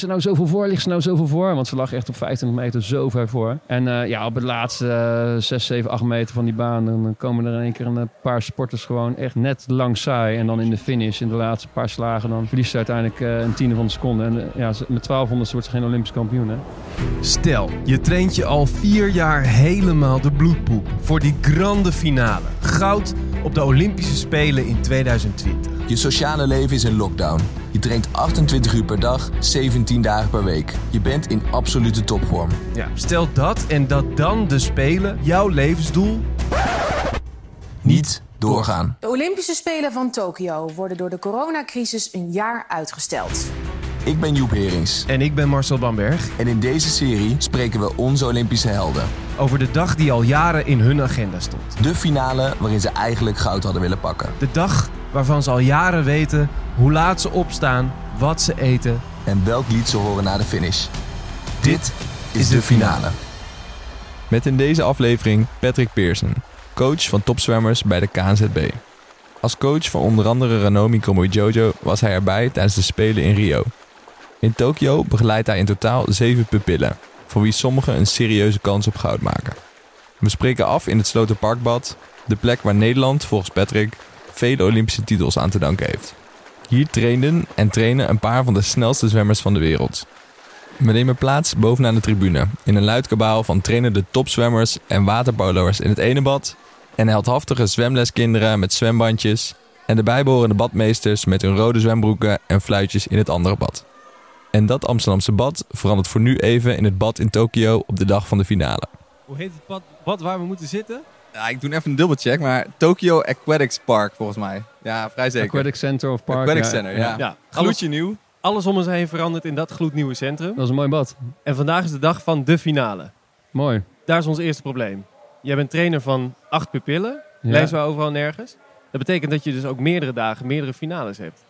liggen ze nou zoveel voor? Liggen ze nou zoveel voor? Want ze lag echt op 25 meter zo ver voor. En eh, ja, op het laatste uh, 6, 7, 8 meter van die baan... dan komen er in één keer een paar sporters gewoon echt net lang saai. En dan in de finish, in de laatste paar slagen... dan verliest ze uiteindelijk uh, een tiende van de seconde. En ja, met 1200 wordt ze geen Olympisch kampioen, hè? Stel, je traint je al vier jaar helemaal de bloedpoep... voor die grande finale. Goud op de Olympische Spelen in 2020. Je sociale leven is in lockdown. Je traint 28 uur per dag, 17 dagen per week. Je bent in absolute topvorm. Ja, stel dat en dat dan de Spelen jouw levensdoel niet doorgaan. De Olympische Spelen van Tokio worden door de coronacrisis een jaar uitgesteld. Ik ben Joep Herings. En ik ben Marcel Bamberg. En in deze serie spreken we onze Olympische helden. Over de dag die al jaren in hun agenda stond. De finale waarin ze eigenlijk goud hadden willen pakken. De dag waarvan ze al jaren weten hoe laat ze opstaan, wat ze eten. En welk lied ze horen na de finish. Dit is de finale. Met in deze aflevering Patrick Pearson, coach van topzwemmers bij de KNZB. Als coach van onder andere Ranomi Jojo was hij erbij tijdens de Spelen in Rio. In Tokio begeleidt hij in totaal zeven pupillen, voor wie sommigen een serieuze kans op goud maken. We spreken af in het Slotenparkbad, de plek waar Nederland volgens Patrick vele Olympische titels aan te danken heeft. Hier trainden en trainen een paar van de snelste zwemmers van de wereld. We nemen plaats bovenaan de tribune in een luid kabaal van trainende topzwemmers en waterpolo'ers in het ene bad en heldhaftige zwemleskinderen met zwembandjes en de bijbehorende badmeesters met hun rode zwembroeken en fluitjes in het andere bad. En dat Amsterdamse bad verandert voor nu even in het bad in Tokio op de dag van de finale. Hoe heet het bad, bad waar we moeten zitten? Ja, ik doe even een dubbelcheck, maar Tokyo Aquatics Park volgens mij. Ja, vrij zeker. Aquatic Center of Park. Aquatic ja. Center, ja. Ja. Gloedje nieuw. Alles om ons heen verandert in dat gloednieuwe centrum. Dat is een mooi bad. En vandaag is de dag van de finale. Mooi. Daar is ons eerste probleem. Jij bent trainer van acht pupillen. Ja. Lezen we overal nergens. Dat betekent dat je dus ook meerdere dagen, meerdere finales hebt.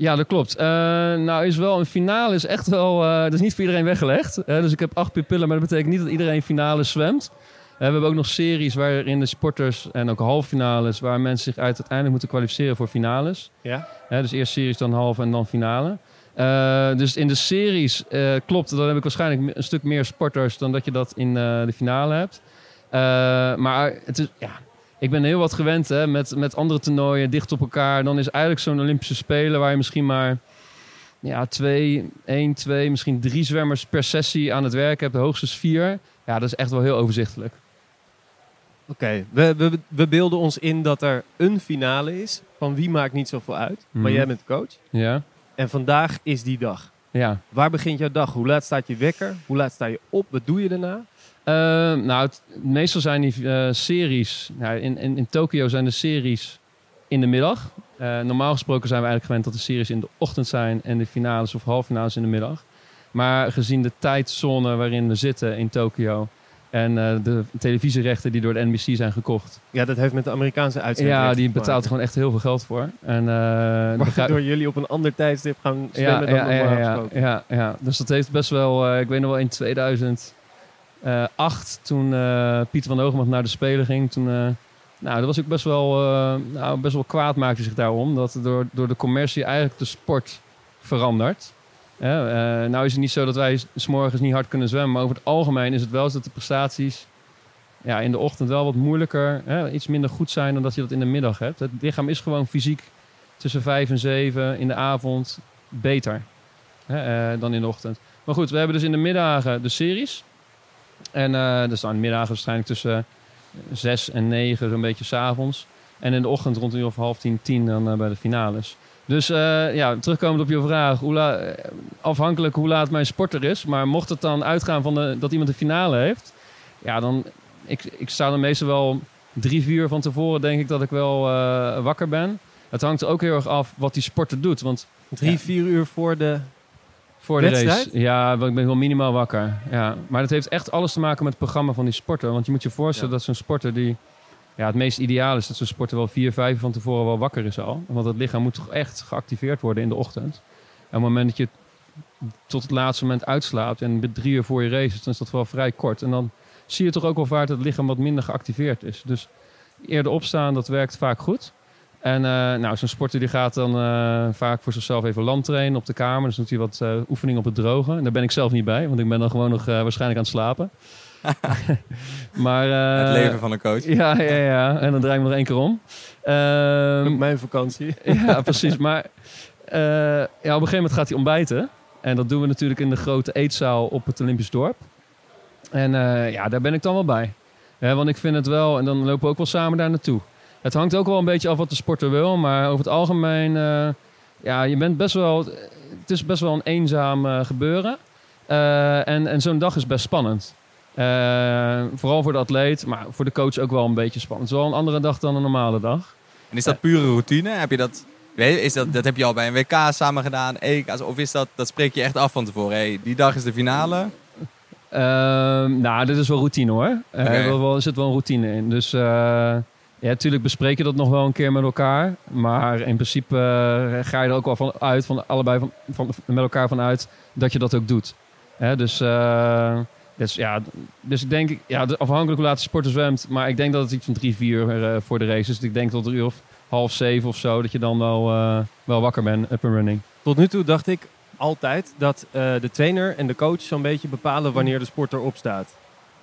Ja, dat klopt. Eh, nou is wel een finale is echt wel, eh, dat is niet voor iedereen weggelegd. Dus ik heb acht pupillen, maar dat betekent niet dat iedereen finale zwemt. Eh, we hebben ook nog series waarin de sporters en ook halffinales, waar mensen zich uit uiteindelijk moeten kwalificeren voor finales. Ja? Dus eerst series, dan halve en dan finale. Dus in de series klopt, dan heb ik waarschijnlijk een stuk meer sporters dan dat je dat in de finale hebt. Maar het is, ja, ik ben heel wat gewend hè, met, met andere toernooien dicht op elkaar. Dan is eigenlijk zo'n Olympische Spelen waar je misschien maar ja, twee, één, twee, misschien drie zwemmers per sessie aan het werk hebt. Hoogstens vier. Ja, dat is echt wel heel overzichtelijk. Oké, we, we, we beelden ons in dat er een finale is. Van wie maakt niet zoveel uit. Maar Mhm. jij bent coach. Ja, En vandaag is die dag. ja. Waar begint jouw dag? Hoe laat staat je wekker? Hoe laat sta je op? Wat doe je daarna? Eh, nou, het- meestal zijn die eh, series. Nou, in, in, in Tokio zijn de series in de middag. Eh, normaal gesproken zijn we eigenlijk gewend dat de series in de ochtend zijn en de finales of halffinales in de middag. Maar gezien de tijdzone waarin we zitten in Tokio en eh, de televisierechten die door de NBC zijn gekocht. Ja, dat heeft met de Amerikaanse uitzending. ja, die betaalt gewoon echt heel veel geld voor. En, Waardoor jullie op een ander tijdstip gaan zwemmen dan ja, normaal ja, ja, gesproken. ja, ja. Dus dat heeft best wel... ik weet nog wel in 2008, toen eh, Pieter van Hoogmacht naar de Spelen ging... Toen, eh, nou, dat was ook best wel, nou, best wel kwaad maakte zich daarom. Dat door, door de commercie eigenlijk de sport verandert. Nou is het niet zo dat wij s- 's morgens niet hard kunnen zwemmen. Maar over het algemeen is het wel zo dat de prestaties ja, in de ochtend wel wat moeilijker, iets minder goed zijn dan dat je dat in de middag hebt. Het lichaam is gewoon fysiek tussen vijf en zeven in de avond beter dan in de ochtend. Maar goed, we hebben dus in de middagen de series. En eh dus in de middagen waarschijnlijk tussen zes en negen, zo'n beetje s'avonds. En in de ochtend rond een uur of half tien, tien dan eh, bij de finales. Dus eh, ja, terugkomend op je vraag, hoe la- afhankelijk hoe laat mijn sporter is. Maar mocht het dan uitgaan van de, dat iemand een finale heeft, ja, dan ik, ik sta dan meestal wel drie, vier uur van tevoren, denk ik dat ik wel wakker ben. Het hangt ook heel erg af wat die sporter doet. Want Drie, Ja. vier uur voor de... voor de Wedstrijd? race. Ja, want ik ben wel minimaal wakker. Ja. Maar dat heeft echt alles te maken met het programma van die sporter. Want je moet je voorstellen dat zo'n sporter die... Ja, het meest ideaal is dat zo'n sporter wel vier, vijf van tevoren wel wakker is al. Want het lichaam moet toch echt geactiveerd worden in de ochtend. En op het moment dat je tot het laatste moment uitslaapt en met drie uur voor je race dan is dat wel vrij kort. En dan zie je toch ook wel vaak dat het lichaam wat minder geactiveerd is. Dus eerder opstaan, dat werkt vaak goed. En eh, nou, zo'n sporter die gaat dan eh, vaak voor zichzelf even land trainen op de kamer. Dus doet hij wat eh, oefening op het droge. En daar ben ik zelf niet bij, want ik ben dan gewoon nog eh, waarschijnlijk aan het slapen. maar, eh, het leven van een coach. Ja, ja, ja. En dan draai ik me nog één keer om. Ehm, mijn vakantie. ja, precies. Maar eh, ja, op een gegeven moment gaat hij ontbijten. En dat doen we natuurlijk in de grote eetzaal op het Olympisch dorp. En eh, ja, daar ben ik dan wel bij. Hè, want ik vind het wel, en dan lopen we ook wel samen daar naartoe. Het hangt ook wel een beetje af wat de sporter wil. Maar over het algemeen, eh, ja, je bent best wel... Het is best wel een eenzaam eh, gebeuren. Eh, en en zo'n dag is best spannend. Vooral voor de atleet, maar voor de coach ook wel een beetje spannend. Het is wel een andere dag dan een normale dag. En is dat pure routine? Heb je dat, is dat, dat heb je al bij een WK samen gedaan, EK's, of is dat, dat spreek je echt af van tevoren? Hey, die dag is de finale. Ehm, nou, dit is wel routine hoor. Er zit wel een routine in. Dus ja, natuurlijk bespreek je dat nog wel een keer met elkaar. Maar in principe eh, ga je er ook wel van uit, van allebei van, van, met elkaar van uit, dat je dat ook doet. Hè, dus, eh, dus, ja, dus ik denk, ja, afhankelijk hoe laat de sporter zwemt. Maar ik denk dat het iets van drie, vier uur eh, voor de race is. Dus ik denk tot een uur of half zeven of zo, dat je dan wel, wel wakker bent, up and running. Tot nu toe dacht ik altijd dat de trainer en de coach zo'n beetje bepalen wanneer de sporter opstaat.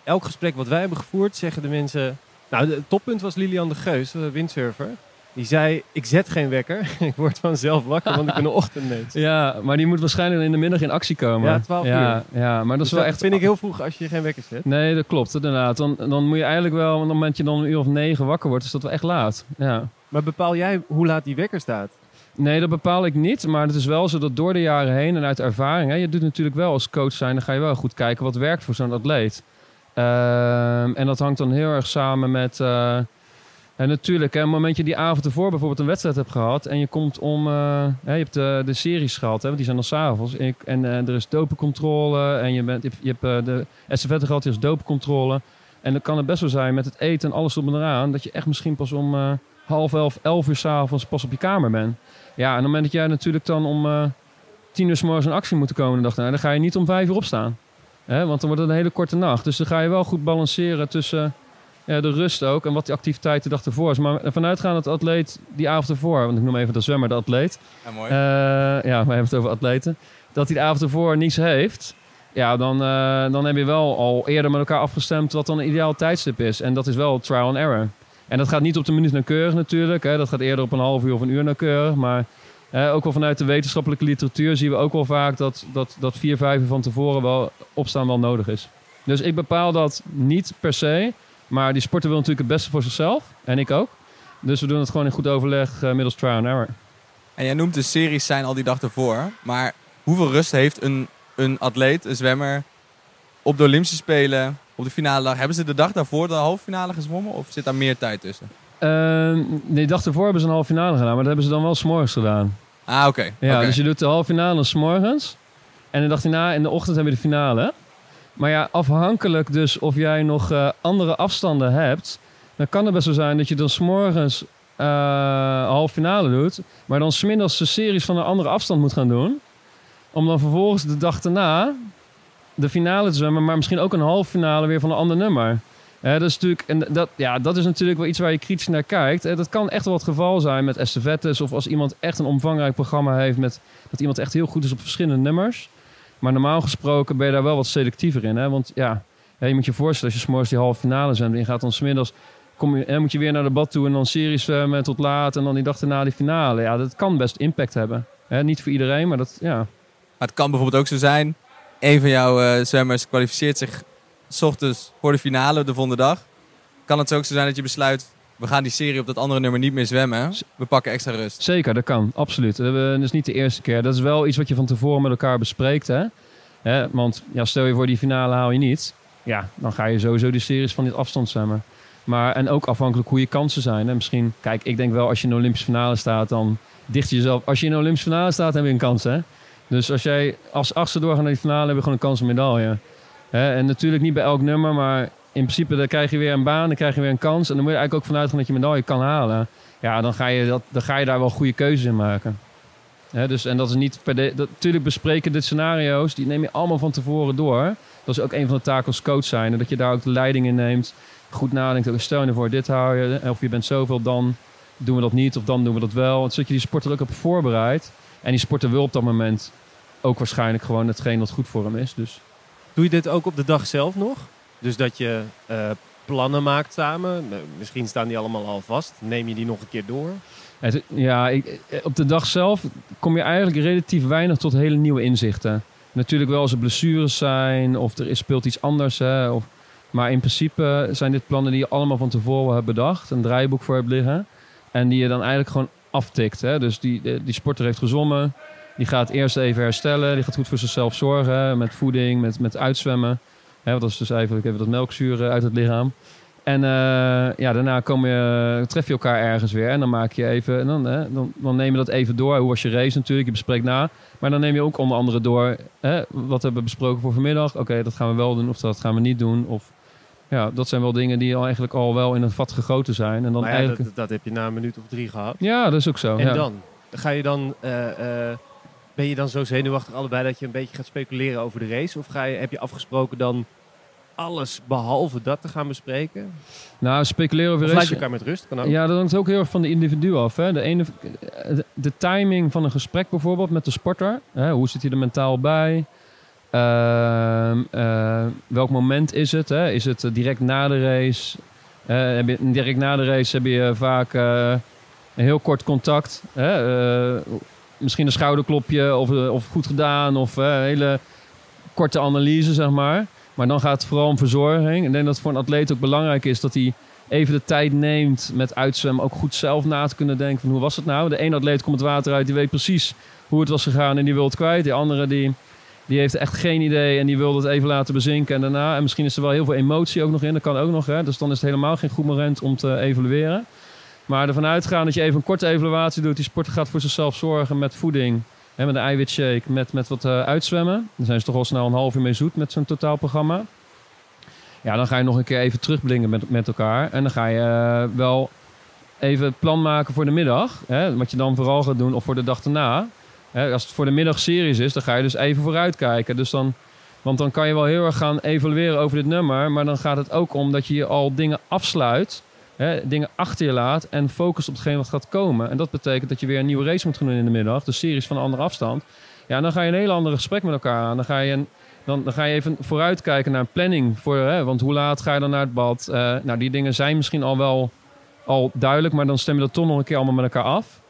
Elk gesprek wat wij hebben gevoerd, zeggen de mensen... Nou, het toppunt was Lilian de Geus, de windsurfer. Die zei, ik zet geen wekker. ik word vanzelf wakker, want ik ben een ochtendmens. Ja, maar die moet waarschijnlijk in de middag in actie komen. Ja, 12 Ja, ja maar dat is Dus wel echt... vind ik heel vroeg als je geen wekker zet. Nee, dat klopt inderdaad. Dan, dan moet je eigenlijk wel, op het moment dat je dan een uur of negen wakker wordt, is dat wel echt laat. Ja. Maar bepaal jij hoe laat die wekker staat? Nee, dat bepaal ik niet. Maar het is wel zo dat door de jaren heen en uit ervaring, hè, je doet natuurlijk wel als coach zijn, dan ga je wel goed kijken wat werkt voor zo'n atleet. Ehm, en dat hangt dan heel erg samen met. eh, en natuurlijk, hè, op het moment dat je die avond ervoor bijvoorbeeld een wedstrijd hebt gehad en je komt om. eh, hè, je hebt de, de series gehad, hè, want die zijn dan s'avonds. En, en eh, er is dopencontrole en je, bent, je hebt, de estafette gehad, er is dopencontrole. En dan kan het best wel zijn met het eten en alles op en eraan, dat je echt misschien pas om half elf, elf uur s'avonds pas op je kamer bent. Ja, en op het moment dat jij natuurlijk dan om tien uur s morgens in actie moet komen de dag daarna, dan ga je niet om vijf uur opstaan. Hè, want dan wordt het een hele korte nacht. Dus dan ga je wel goed balanceren tussen ja, de rust ook en wat die activiteit de dag ervoor is. Maar vanuitgaan dat de atleet die avond ervoor, want ik noem even de zwemmer de atleet. Ja, mooi. eh, ja, we hebben het over atleten. Dat hij de avond ervoor niets heeft. Ja, dan, eh, dan heb je wel al eerder met elkaar afgestemd wat dan een ideaal tijdstip is. En dat is wel trial and error. En dat gaat niet op de minuut nauwkeurig natuurlijk. Hè. Dat gaat eerder op een half uur of een uur nauwkeurig. Maar ook wel vanuit de wetenschappelijke literatuur zien we ook wel vaak dat, dat, dat vier, uur van tevoren wel opstaan wel nodig is. Dus ik bepaal dat niet per se. Maar die sporter wil natuurlijk het beste voor zichzelf. En ik ook. Dus we doen het gewoon in goed overleg eh, middels trial and error. En jij noemt de series zijn al die dag ervoor. Maar hoeveel rust heeft een, een atleet, een zwemmer, op de Olympische Spelen, op de finale dag? Hebben ze de dag daarvoor de halve finale gezwommen? Of zit daar meer tijd tussen? Ehm, nee, de dag ervoor hebben ze een halve finale gedaan, maar dat hebben ze dan wel s'morgens gedaan. Ah, oké. Ja, dus je doet de halve finale s'morgens. En de dag daarna in de ochtend heb je de finale. Maar ja, afhankelijk dus of jij nog eh, andere afstanden hebt, dan kan het best wel zijn dat je dan s'morgens eh halve finale doet, maar dan smiddags de series van een andere afstand moet gaan doen. Om dan vervolgens de dag daarna de finale te zwemmen, maar misschien ook een halve finale weer van een ander nummer. Hè, dat, is natuurlijk, en dat, ja, dat is natuurlijk wel iets waar je kritisch naar kijkt. Hè, dat kan echt wel het geval zijn met estafettes. Of als iemand echt een omvangrijk programma heeft. Met, dat iemand echt heel goed is op verschillende nummers. Maar normaal gesproken ben je daar wel wat selectiever in. Hè? Want ja, je moet je voorstellen als je s'morgens die halve finale zwemt. En je gaat dan smiddags... Kom je, hè, moet je weer naar de bad toe en dan series zwemmen tot laat. En dan die dag daarna die finale. Ja, dat kan best impact hebben. Hè, niet voor iedereen, maar dat... Ja. Het kan bijvoorbeeld ook zo zijn, een van jouw eh, zwemmers kwalificeert zich s ochtends voor de finale de volgende dag. Kan het ook zo zijn dat je besluit, we gaan die serie op dat andere nummer niet meer zwemmen. We pakken extra rust. Zeker, dat kan. Absoluut. Dat is niet de eerste keer. Dat is wel iets wat je van tevoren met elkaar bespreekt. Hè? Hè, want ja, stel je voor die finale haal je niet. Ja, dan ga je sowieso die series van dit afstand zwemmen. Maar, en ook afhankelijk hoe je kansen zijn. Hè? Misschien, kijk, ik denk wel als je in de Olympische finale staat, dan dicht je jezelf. Als je in de Olympische finale staat, heb je een kans. Hè? Dus als jij als achtste doorgaat naar die finale, heb je gewoon een kans op medaille. Hè? En natuurlijk niet bij elk nummer, maar in principe dan krijg je weer een baan, dan krijg je weer een kans. En dan moet je eigenlijk ook vanuit gaan dat je medaille kan halen. Ja, dan ga je, dat, dan ga je daar wel goede keuzes in maken. Hè, dus, en dat is niet per de, natuurlijk bespreken dit scenario's, die neem je allemaal van tevoren door. Dat is ook een van de taken als coach zijn. en Dat je daar ook de leiding in neemt. Goed nadenkt, ook stel je voor, dit hou je. Of je bent zoveel dan. doen we dat niet of dan doen we dat wel. Zodat je die sporter ook op voorbereidt. En die sporter wil op dat moment ook waarschijnlijk gewoon hetgeen wat goed voor hem is. Dus Doe je dit ook op de dag zelf nog? Dus dat je eh, plannen maakt samen. Eh, Misschien staan die allemaal al vast. Neem je die nog een keer door? Ja, ik, op de dag zelf kom je eigenlijk relatief weinig tot hele nieuwe inzichten. Natuurlijk wel als er blessures zijn of er speelt iets anders. Hè, of, maar in principe zijn dit plannen die je allemaal van tevoren hebt bedacht. Een draaiboek voor hebt liggen. En die je dan eigenlijk gewoon aftikt. Hè. Dus die, die sporter heeft gezwommen. Die gaat eerst even herstellen. Die gaat goed voor zichzelf zorgen. Met voeding, met, met uitzwemmen. Hè, want dat is dus eigenlijk even dat melkzuur eh, uit het lichaam. En eh, ja, daarna kom je, tref je elkaar ergens weer. En dan maak je even. En dan, hè, dan, dan neem je dat even door. Hoe was je race natuurlijk? Je bespreekt na. Maar dan neem je ook onder andere door. Hè, wat hebben we besproken voor vanmiddag? Oké, dat gaan we wel doen of dat gaan we niet doen. Of ja, dat zijn wel dingen die al eigenlijk al wel in een vat gegoten zijn. En dan ja, eigenlijk. dat, dat heb je na een minuut of drie gehad. Ja, dat is ook zo. En ja. dan? Ga je dan... eh, ben je dan zo zenuwachtig allebei dat je een beetje gaat speculeren over de race? Of ga je, heb je afgesproken dan alles behalve dat te gaan bespreken? Nou, speculeren over Of race- laat je elkaar met rust? Kan ook. Ja, dat hangt ook heel erg van de individu af. Hè. De, ene, de, timing van een gesprek bijvoorbeeld met de sporter. Hè. Hoe zit hij er mentaal bij? Ehm, eh, welk moment is het? Hè? Is het eh, direct na de race? Heb je, direct na de race heb je vaak eh, een heel kort contact. Hè? Misschien een schouderklopje of, eh, of goed gedaan. Of eh, hele korte analyse, zeg maar. Maar dan gaat het vooral om verzorging. Ik denk dat het voor een atleet ook belangrijk is dat hij even de tijd neemt met uitzwemmen. Ook goed zelf na te kunnen denken van hoe was het nou? De ene atleet komt het water uit, die weet precies hoe het was gegaan en die wil het kwijt. De andere die, die heeft echt geen idee en die wil het even laten bezinken. En daarna, en misschien is er wel heel veel emotie ook nog in, dat kan ook nog. Hè? Dus dan is het helemaal geen goed moment om te evalueren. Maar ervan uitgaan dat je even een korte evaluatie doet. Die sporter gaat voor zichzelf zorgen met voeding. Hè, met een eiwitshake, met, met wat eh, uitzwemmen. Dan zijn ze toch al snel een half uur mee zoet met zo'n totaalprogramma. Ja, dan ga je nog een keer even terugblinken met, met elkaar. En dan ga je eh, wel even het plan maken voor de middag. Hè, wat je dan vooral gaat doen, of voor de dag erna. Hè, als het voor de middag series is, dan ga je dus even vooruitkijken. Dus dan, want dan kan je wel heel erg gaan evalueren over dit nummer. Maar dan gaat het ook om dat je je al dingen afsluit. Hè, dingen achter je laat en focust op hetgeen wat gaat komen. En dat betekent dat je weer een nieuwe race moet gaan doen in de middag. De series van een andere afstand. Ja, dan ga je een heel ander gesprek met elkaar aan. Dan ga je, dan, dan ga je even vooruitkijken naar een planning. Voor, hè, want hoe laat ga je dan naar het bad? Eh, nou, die dingen zijn misschien al wel al duidelijk. Maar dan stem je dat toch nog een keer allemaal met elkaar af.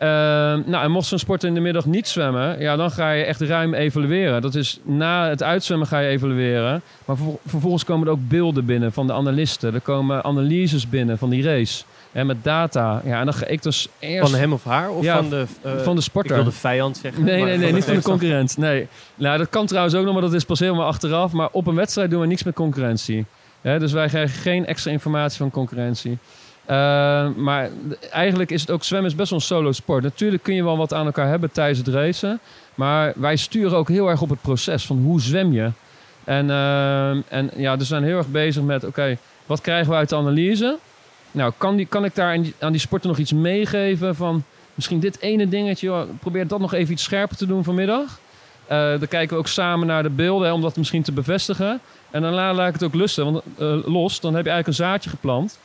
Ehm, nou, en mocht zo'n sporter in de middag niet zwemmen, ja, dan ga je echt ruim evalueren. Dat is na het uitzwemmen ga je evalueren. Maar vervol- vervolgens komen er ook beelden binnen van de analisten. Er komen analyses binnen van die race. En met data. Ja, en dan ga ik dus eerst... Van hem of haar? Of Ja, van de, eh, van de ik sporter. wil de vijand zeggen. Nee, nee, nee, niet van de concurrent. Nee. Nou, dat kan trouwens ook nog, maar dat is pas helemaal achteraf. Maar op een wedstrijd doen we niks met concurrentie. Dus wij krijgen geen extra informatie van concurrentie. Eh, maar eigenlijk is het ook zwemmen is best wel een solo sport. Natuurlijk kun je wel wat aan elkaar hebben tijdens het racen. Maar wij sturen ook heel erg op het proces van hoe zwem je. En, eh, en ja, dus we zijn heel erg bezig met, oké, wat krijgen we uit de analyse? Nou, kan, die, kan ik daar aan die, aan nog iets meegeven van misschien dit ene dingetje, probeer dat nog even iets scherper te doen vanmiddag. Eh dan kijken we ook samen naar de beelden om dat misschien te bevestigen. En daarna laat ik het ook lusten, want, los. Dan heb je eigenlijk een zaadje geplant.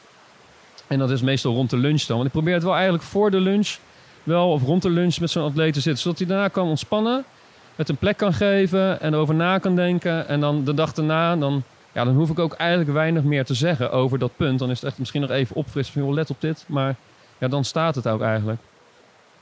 En dat is meestal rond de lunch dan. Want ik probeer het wel eigenlijk voor de lunch, wel of rond de lunch met zo'n atleet te zitten. Zodat hij daarna kan ontspannen, het een plek kan geven en erover na kan denken. En dan de dag daarna, dan, ja, dan hoef ik ook eigenlijk weinig meer te zeggen over dat punt. Dan is het echt misschien nog even opfrissen van, joh, let op dit. Maar ja, dan staat het ook eigenlijk.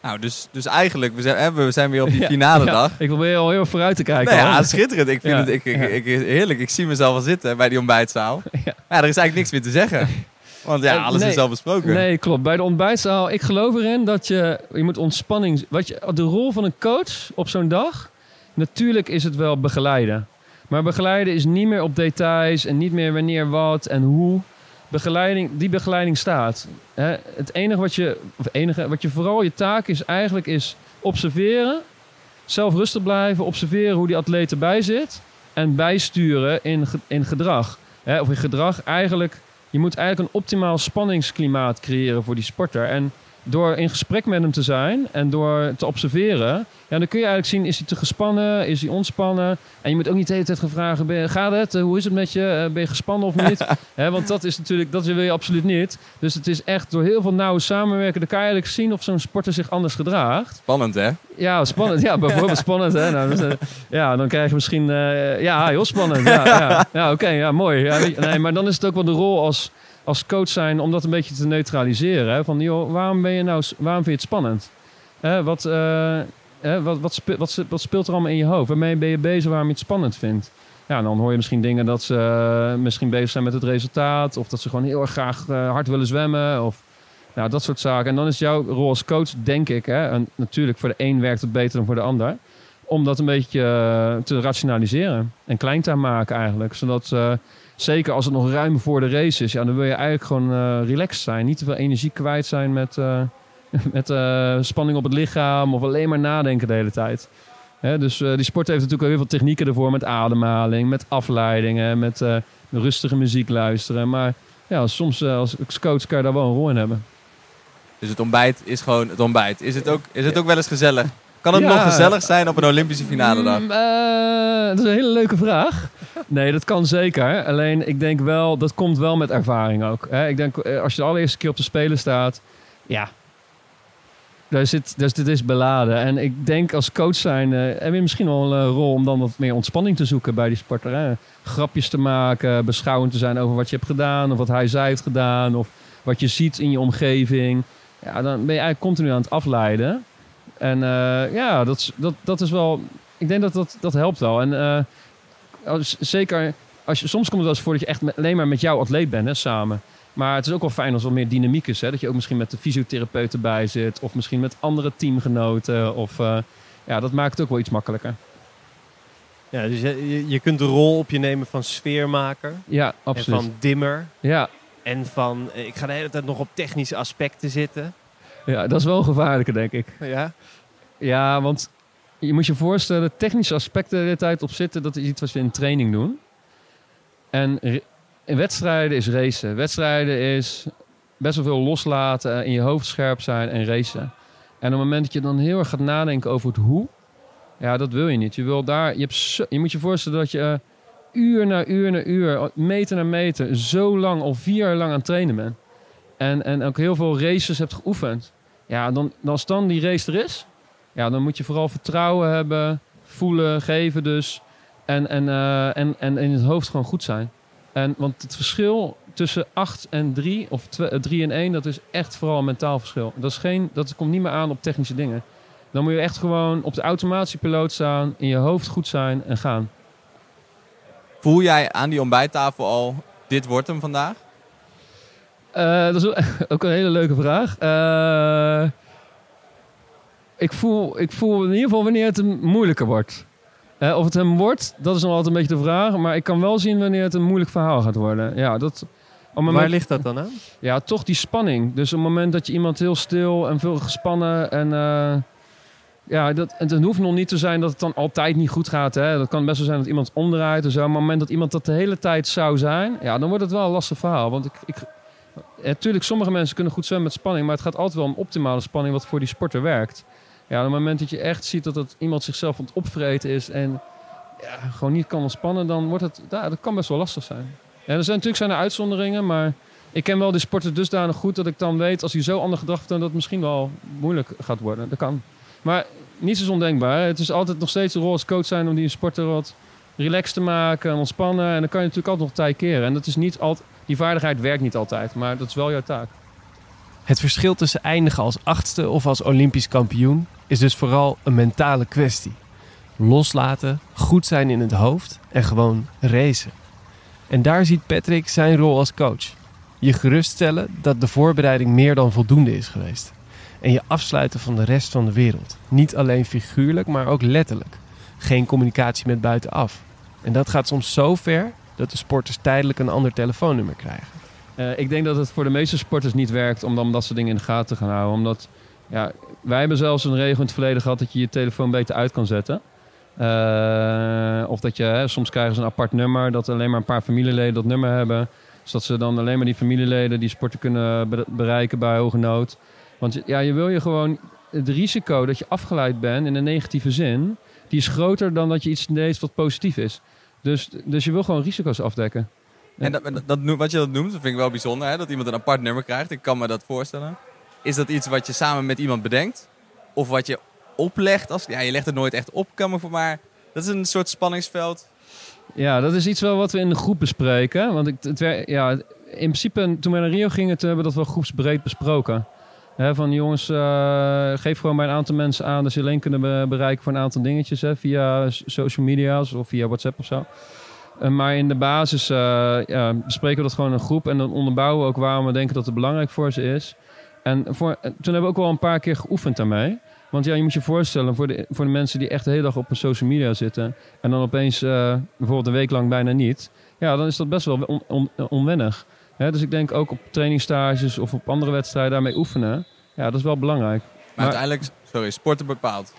Nou, dus, dus eigenlijk, we zijn, we zijn weer op die Ja, finale ja. dag. Ik probeer al heel erg vooruit te kijken. Nou ja, hoor. schitterend. Ik vind Ja, het ik, ik, ja. ik, heerlijk. Ik zie mezelf al zitten bij die ontbijtzaal. Ja. Ja. er is eigenlijk niks meer te zeggen. Want ja, Eh, alles nee. is al besproken. Nee, klopt. Bij de ontbijtzaal, ik geloof erin dat je, je moet ontspanning... Wat je, de rol van een coach op zo'n dag, natuurlijk is het wel begeleiden. Maar begeleiden is niet meer op details en niet meer wanneer wat en hoe. Begeleiding, die begeleiding staat. Hè, het enige wat je, of enige, wat je vooral je taak is eigenlijk is observeren. Zelf rustig blijven, observeren hoe die atleet erbij zit. En bijsturen in, in gedrag. Hè, of in gedrag eigenlijk je moet eigenlijk een optimaal spanningsklimaat creëren voor die sporter. En door in gesprek met hem te zijn en door te observeren, ja, dan kun je eigenlijk zien, is hij te gespannen, is hij ontspannen? En je moet ook niet de hele tijd gaan vragen, ben gaat het? Eh, Hoe is het met je? Eh, Ben je gespannen of niet? Want dat is natuurlijk, dat wil je absoluut niet. Dus het is echt door heel veel nauwe samenwerken, dan kan je eigenlijk zien of zo'n sporter zich anders gedraagt. Spannend, hè? Ja, spannend. Ja, bijvoorbeeld spannend. Hè? Nou, dus, eh, ja, dan krijg je misschien... ja, heel spannend. Ja, ja. ja oké. ja, mooi. Ja, nee, maar dan is het ook wel de rol als, als coach zijn om dat een beetje te neutraliseren. Hè? Van, joh, waarom, ben je nou, waarom vind je het spannend? Wat, eh, wat, wat, spe- wat, wat speelt er allemaal in je hoofd? Waarmee ben je bezig waarom je het spannend vindt? Ja, dan hoor je misschien dingen dat ze eh, misschien bezig zijn met het resultaat. Of dat ze gewoon heel erg graag eh, hard willen zwemmen. Of nou, dat soort zaken. En dan is jouw rol als coach, denk ik, hè, en natuurlijk voor de een werkt het beter dan voor de ander, om dat een beetje eh, te rationaliseren en klein te maken eigenlijk. Zodat, zeker als het nog ruim voor de race is, ja, dan wil je eigenlijk gewoon eh, relaxed zijn. Niet te veel energie kwijt zijn met, eh, met eh, spanning op het lichaam of alleen maar nadenken de hele tijd. Hè, dus eh, die sport heeft natuurlijk heel veel technieken ervoor met ademhaling, met afleidingen, met eh, rustige muziek luisteren. Maar ja, soms als coach kan je daar wel een rol in hebben. Dus het ontbijt is gewoon het ontbijt. Is het ook, is het ook wel eens gezellig? Kan het Ja. nog gezellig zijn op een Olympische finale dag? Mm, eh, dat is een hele leuke vraag. Nee, dat kan zeker. Alleen ik denk wel, dat komt wel met ervaring ook. Hè? Ik denk, eh, als je de allereerste keer op de Spelen staat, ja, daar zit, dus dit is beladen. En ik denk als coach zijn, eh, heb je misschien wel een rol om dan wat meer ontspanning te zoeken bij die sporter. Hè? Grapjes te maken, beschouwend te zijn over wat je hebt gedaan, of wat hij zij heeft gedaan, of wat je ziet in je omgeving. Ja, dan ben je eigenlijk continu aan het afleiden. En eh, ja, dat, is- dat, dat is wel. Ik denk dat dat, dat helpt wel. En eh, als, zeker als je, soms komt het wel eens voor dat je echt met- alleen maar met jouw atleet bent, hè, samen. Maar het is ook wel fijn als er meer dynamiek is. Hè? Dat je ook misschien met de fysiotherapeut erbij zit. Of misschien met andere teamgenoten. Of, eh, ja, dat maakt het ook wel iets makkelijker. Ja, dus je, je- kunt de rol op je nemen van sfeermaker. Ja, absoluut. En van dimmer. Ja, En van, ik ga de hele tijd nog op technische aspecten zitten. Ja, dat is wel gevaarlijker, denk ik. Ja. Ja, want je moet je voorstellen, technische aspecten de hele tijd op zitten, dat is iets wat we in training doen. En in wedstrijden is racen. Wedstrijden is best wel veel loslaten, in je hoofd scherp zijn en racen. En op het moment dat je dan heel erg gaat nadenken over het hoe, ja, dat wil je niet. Je, wil daar, je, hebt zo- je moet je voorstellen dat je eh, uur na uur na uur, meter na meter, zo lang, al vier jaar lang aan het trainen bent. En, en ook heel veel races hebt geoefend. Ja, dan, als dan die race er is, ja, dan moet je vooral vertrouwen hebben, voelen, geven dus. En, en, eh, en, en in het hoofd gewoon goed zijn. En, want het verschil tussen 8 en 3, of 3 en 1, dat is echt vooral een mentaal verschil. Dat, is geen, dat komt niet meer aan op technische dingen. Dan moet je echt gewoon op de automatische piloot staan, in je hoofd goed zijn en gaan. Voel jij aan die ontbijttafel al, dit wordt hem vandaag? Eh, dat is ook een hele leuke vraag. Eh, ik, voel, ik voel in ieder geval wanneer het een moeilijker wordt. Eh, of het hem wordt, dat is nog altijd een beetje de vraag. Maar ik kan wel zien wanneer het een moeilijk verhaal gaat worden. Ja, dat, moment, Waar ligt dat dan aan? ja, toch die spanning. Dus op het moment dat je iemand heel stil en veel gespannen en... ja, dat, het hoeft nog niet te zijn dat het dan altijd niet goed gaat. Hè. Dat kan best wel zijn dat iemand omdraait. zo. Maar op het moment dat iemand dat de hele tijd zou zijn... Ja, dan wordt het wel een lastig verhaal. Want ik, ik, Natuurlijk, sommige mensen kunnen goed zwemmen met spanning, maar het gaat altijd wel om optimale spanning wat voor die sporter werkt. Ja, op het moment dat je echt ziet dat het iemand zichzelf aan het opvreten is en ja, gewoon niet kan ontspannen, dan wordt het, ja, dat kan best wel lastig zijn. En er zijn natuurlijk zijn er uitzonderingen, maar ik ken wel die sporter dusdanig goed dat ik dan weet als hij zo ander gedrag vertoont dat het misschien wel moeilijk gaat worden. Dat kan. Maar niets is ondenkbaar. Het is altijd nog steeds een rol als coach zijn om die sporter wat relaxed te maken en ontspannen. En dan kan je natuurlijk altijd nog tijd keren. En dat is niet altijd, die vaardigheid werkt niet altijd, maar dat is wel jouw taak. Het verschil tussen eindigen als achtste of als Olympisch kampioen is dus vooral een mentale kwestie. Loslaten, goed zijn in het hoofd en gewoon racen. En daar ziet Patrick zijn rol als coach. Je geruststellen dat de voorbereiding meer dan voldoende is geweest. En je afsluiten van de rest van de wereld. Niet alleen figuurlijk, maar ook letterlijk. Geen communicatie met buitenaf. En dat gaat soms zo ver dat de sporters tijdelijk een ander telefoonnummer krijgen. Eh, ik denk dat het voor de meeste sporters niet werkt om dan dat soort dingen in de gaten te gaan houden. Omdat, ja, wij hebben zelfs een regel in het verleden gehad dat je je telefoon beter uit kan zetten. Eh, of dat je, hè, soms krijgen ze een apart nummer, dat alleen maar een paar familieleden dat nummer hebben. Zodat ze dan alleen maar die familieleden die sporten kunnen be- bereiken bij hoge nood. Want ja, je wil je gewoon... Het risico dat je afgeleid bent in een negatieve zin... die is groter dan dat je iets deed wat positief is. Dus, dus je wil gewoon risico's afdekken. En dat, dat, wat je dat noemt, dat vind ik wel bijzonder. Hè? Dat iemand een apart nummer krijgt. Ik kan me dat voorstellen. Is dat iets wat je samen met iemand bedenkt? Of wat je oplegt? Als, ja, je legt het nooit echt op, kan me voor maar... Dat is een soort spanningsveld. Ja, dat is iets wel wat we in de groep bespreken. Want ik, het, ja, in principe, toen we naar Rio gingen, toen hebben we dat wel groepsbreed besproken. Van jongens, eh, geef gewoon bij een aantal mensen aan dat ze alleen kunnen be- bereiken voor een aantal dingetjes. Hè, via social media's of via WhatsApp of zo. Eh, maar in de basis ja, bespreken we dat gewoon een groep. En dan onderbouwen we ook waarom we denken dat het belangrijk voor ze is. En voor, toen hebben we ook wel een paar keer geoefend daarmee. Want ja, je moet je voorstellen, voor de, voor de mensen die echt de hele dag op social media zitten... en dan opeens bijvoorbeeld een week lang bijna niet... ja, dan is dat best wel on, on- onwennig. Hè, dus ik denk ook op trainingstages of op andere wedstrijden daarmee oefenen... ja, dat is wel belangrijk. Maar, Maar- uiteindelijk, sorry, sporten bepaalt.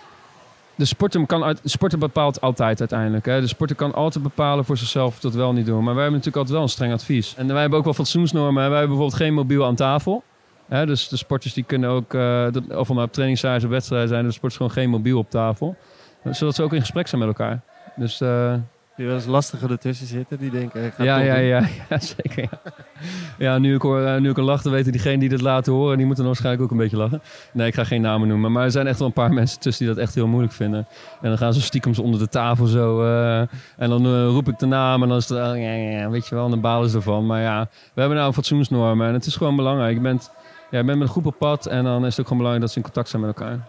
De sporter, kan uit, sporter bepaalt altijd uiteindelijk. Hè. De sporter kan altijd bepalen voor zichzelf of dat wel niet doen. Maar wij hebben natuurlijk altijd wel een streng advies. En wij hebben ook wel fatsoensnormen. hè. Wij hebben bijvoorbeeld geen mobiel aan tafel. Hè, dus de sporters die kunnen ook, eh, dat- of nou op trainingstages of wedstrijden zijn, de sporters gewoon geen mobiel op tafel. Zodat ze ook in gesprek zijn met elkaar. Dus eh, Die wel eens lastiger ertussen zitten. Die denken, ik ga ja, ja, ja, ja, zeker. Ja, ja nu, ik hoor, eh, nu ik een lach, dan weten diegenen die dit laten horen, die moeten dan waarschijnlijk ook een beetje lachen. Nee, ik ga geen namen noemen. Maar er zijn echt wel een paar mensen tussen die dat echt heel moeilijk vinden. En dan gaan ze stiekem onder de tafel zo. eh, en dan eh, roep ik de naam en dan is het, eh, ja, ja, ja, weet je wel, en dan balen ze ervan. Maar ja, we hebben nou een fatsoensnormen en het is gewoon belangrijk. Je bent, ja, je bent met een groep op pad en dan is het ook gewoon belangrijk dat ze in contact zijn met elkaar.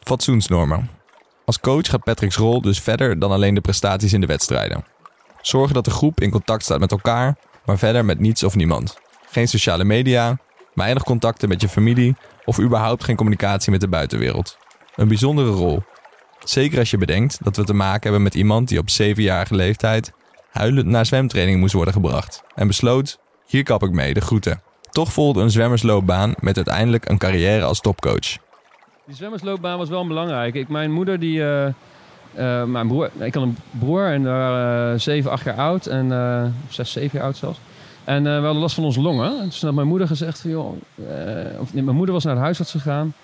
Fatsoensnormen. Als coach gaat Patrick's rol dus verder dan alleen de prestaties in de wedstrijden. Zorgen dat de groep in contact staat met elkaar, maar verder met niets of niemand. Geen sociale media, weinig contacten met je familie of überhaupt geen communicatie met de buitenwereld. Een bijzondere rol. Zeker als je bedenkt dat we te maken hebben met iemand die op zevenjarige leeftijd huilend naar zwemtraining moest worden gebracht en besloot: hier kap ik mee, de groeten. Toch volgde een zwemmersloopbaan met uiteindelijk een carrière als topcoach. Die zwemmersloopbaan was wel belangrijk. Ik, mijn moeder, die, eh, eh, mijn broer, ik had een broer en waren eh, zeven, acht jaar oud. En, zes, zeven jaar oud zelfs. En we hadden last van onze longen. En toen had mijn moeder gezegd joh... of, nee, mijn moeder was naar de huisarts gegaan.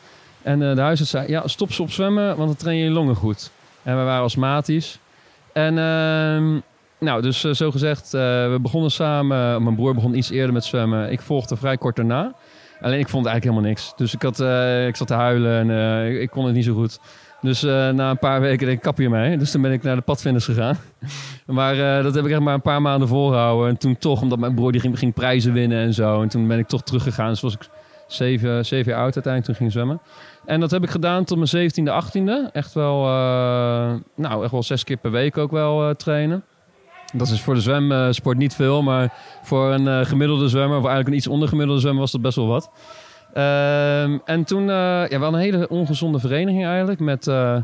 En de huisarts zei, ja, stop ze op zwemmen, want dan train je je longen goed. En we waren astmatisch. En ehm, nou, dus zo gezegd, we begonnen samen. Mijn broer begon iets eerder met zwemmen. Ik volgde vrij kort daarna. Alleen ik vond eigenlijk helemaal niks. Dus ik, had, eh, ik zat te huilen en eh, ik, ik kon het niet zo goed. Dus eh, na een paar weken denk ik, kap je mee. Dus toen ben ik naar de padvinders gegaan. maar dat heb ik echt maar een paar maanden volgehouden. En toen toch, omdat mijn broer die ging, ging prijzen winnen en zo. En toen ben ik toch teruggegaan. Dus was ik zeven, zeven jaar oud uiteindelijk toen ging zwemmen. En dat heb ik gedaan tot mijn 17e, 18e. Echt wel, nou, echt wel zes keer per week ook wel trainen. Dat is voor de zwemsport niet veel, maar voor een eh, gemiddelde zwemmer, of eigenlijk een iets ondergemiddelde zwemmer, was dat best wel wat. Ehm, en toen, eh, ja, we hadden een hele ongezonde vereniging eigenlijk, met eh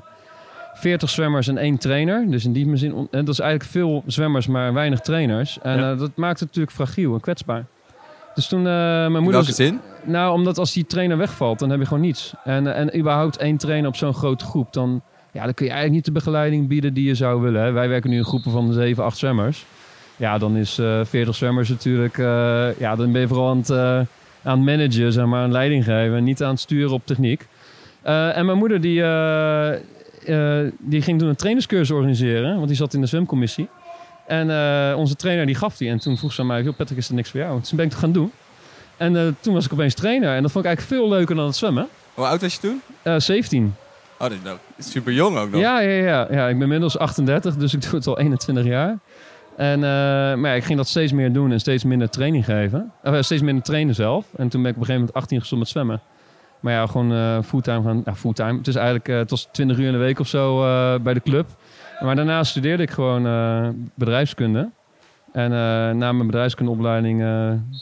40 zwemmers en één trainer. Dus in die zin, dat is eigenlijk veel zwemmers, maar weinig trainers. En Ja. eh, dat maakt het natuurlijk fragiel en kwetsbaar. Dus toen, eh, mijn moeder... welke zin? Nou, omdat als die trainer wegvalt, dan heb je gewoon niets. En, eh, en überhaupt één trainer op zo'n grote groep, dan, ja, dan kun je eigenlijk niet de begeleiding bieden die je zou willen. Hè. Wij werken nu in groepen van 7, 8 zwemmers. Ja, dan is eh 40 zwemmers natuurlijk, eh, ja, dan ben je vooral aan het, eh, aan het managen, zeg maar, aan leiding geven. En niet aan het sturen op techniek. En mijn moeder, die, die ging toen een trainerscursus organiseren, want die zat in de zwemcommissie. En onze trainer die gaf die. En toen vroeg ze aan mij, "Joh, Patrick, is er niks voor jou? Toen ben ik het gaan doen. En toen was ik opeens trainer. En dat vond ik eigenlijk veel leuker dan het zwemmen. Hoe oud was je toen? Eh 17. Oh, dat is nog super jong ook nog. Ja, ja, ja, ja. Ik ben inmiddels 38, dus ik doe het al 21 jaar. En, eh, maar ja, ik ging dat steeds meer doen en steeds minder training geven. Eh, steeds minder trainen zelf. En toen ben ik op een gegeven moment 18 gestopt met zwemmen. Maar ja, gewoon eh, fulltime gaan. Ja, fulltime. Het is eigenlijk was 20 uur in de week of zo bij de club. Maar daarna studeerde ik gewoon bedrijfskunde. En na mijn bedrijfskundeopleiding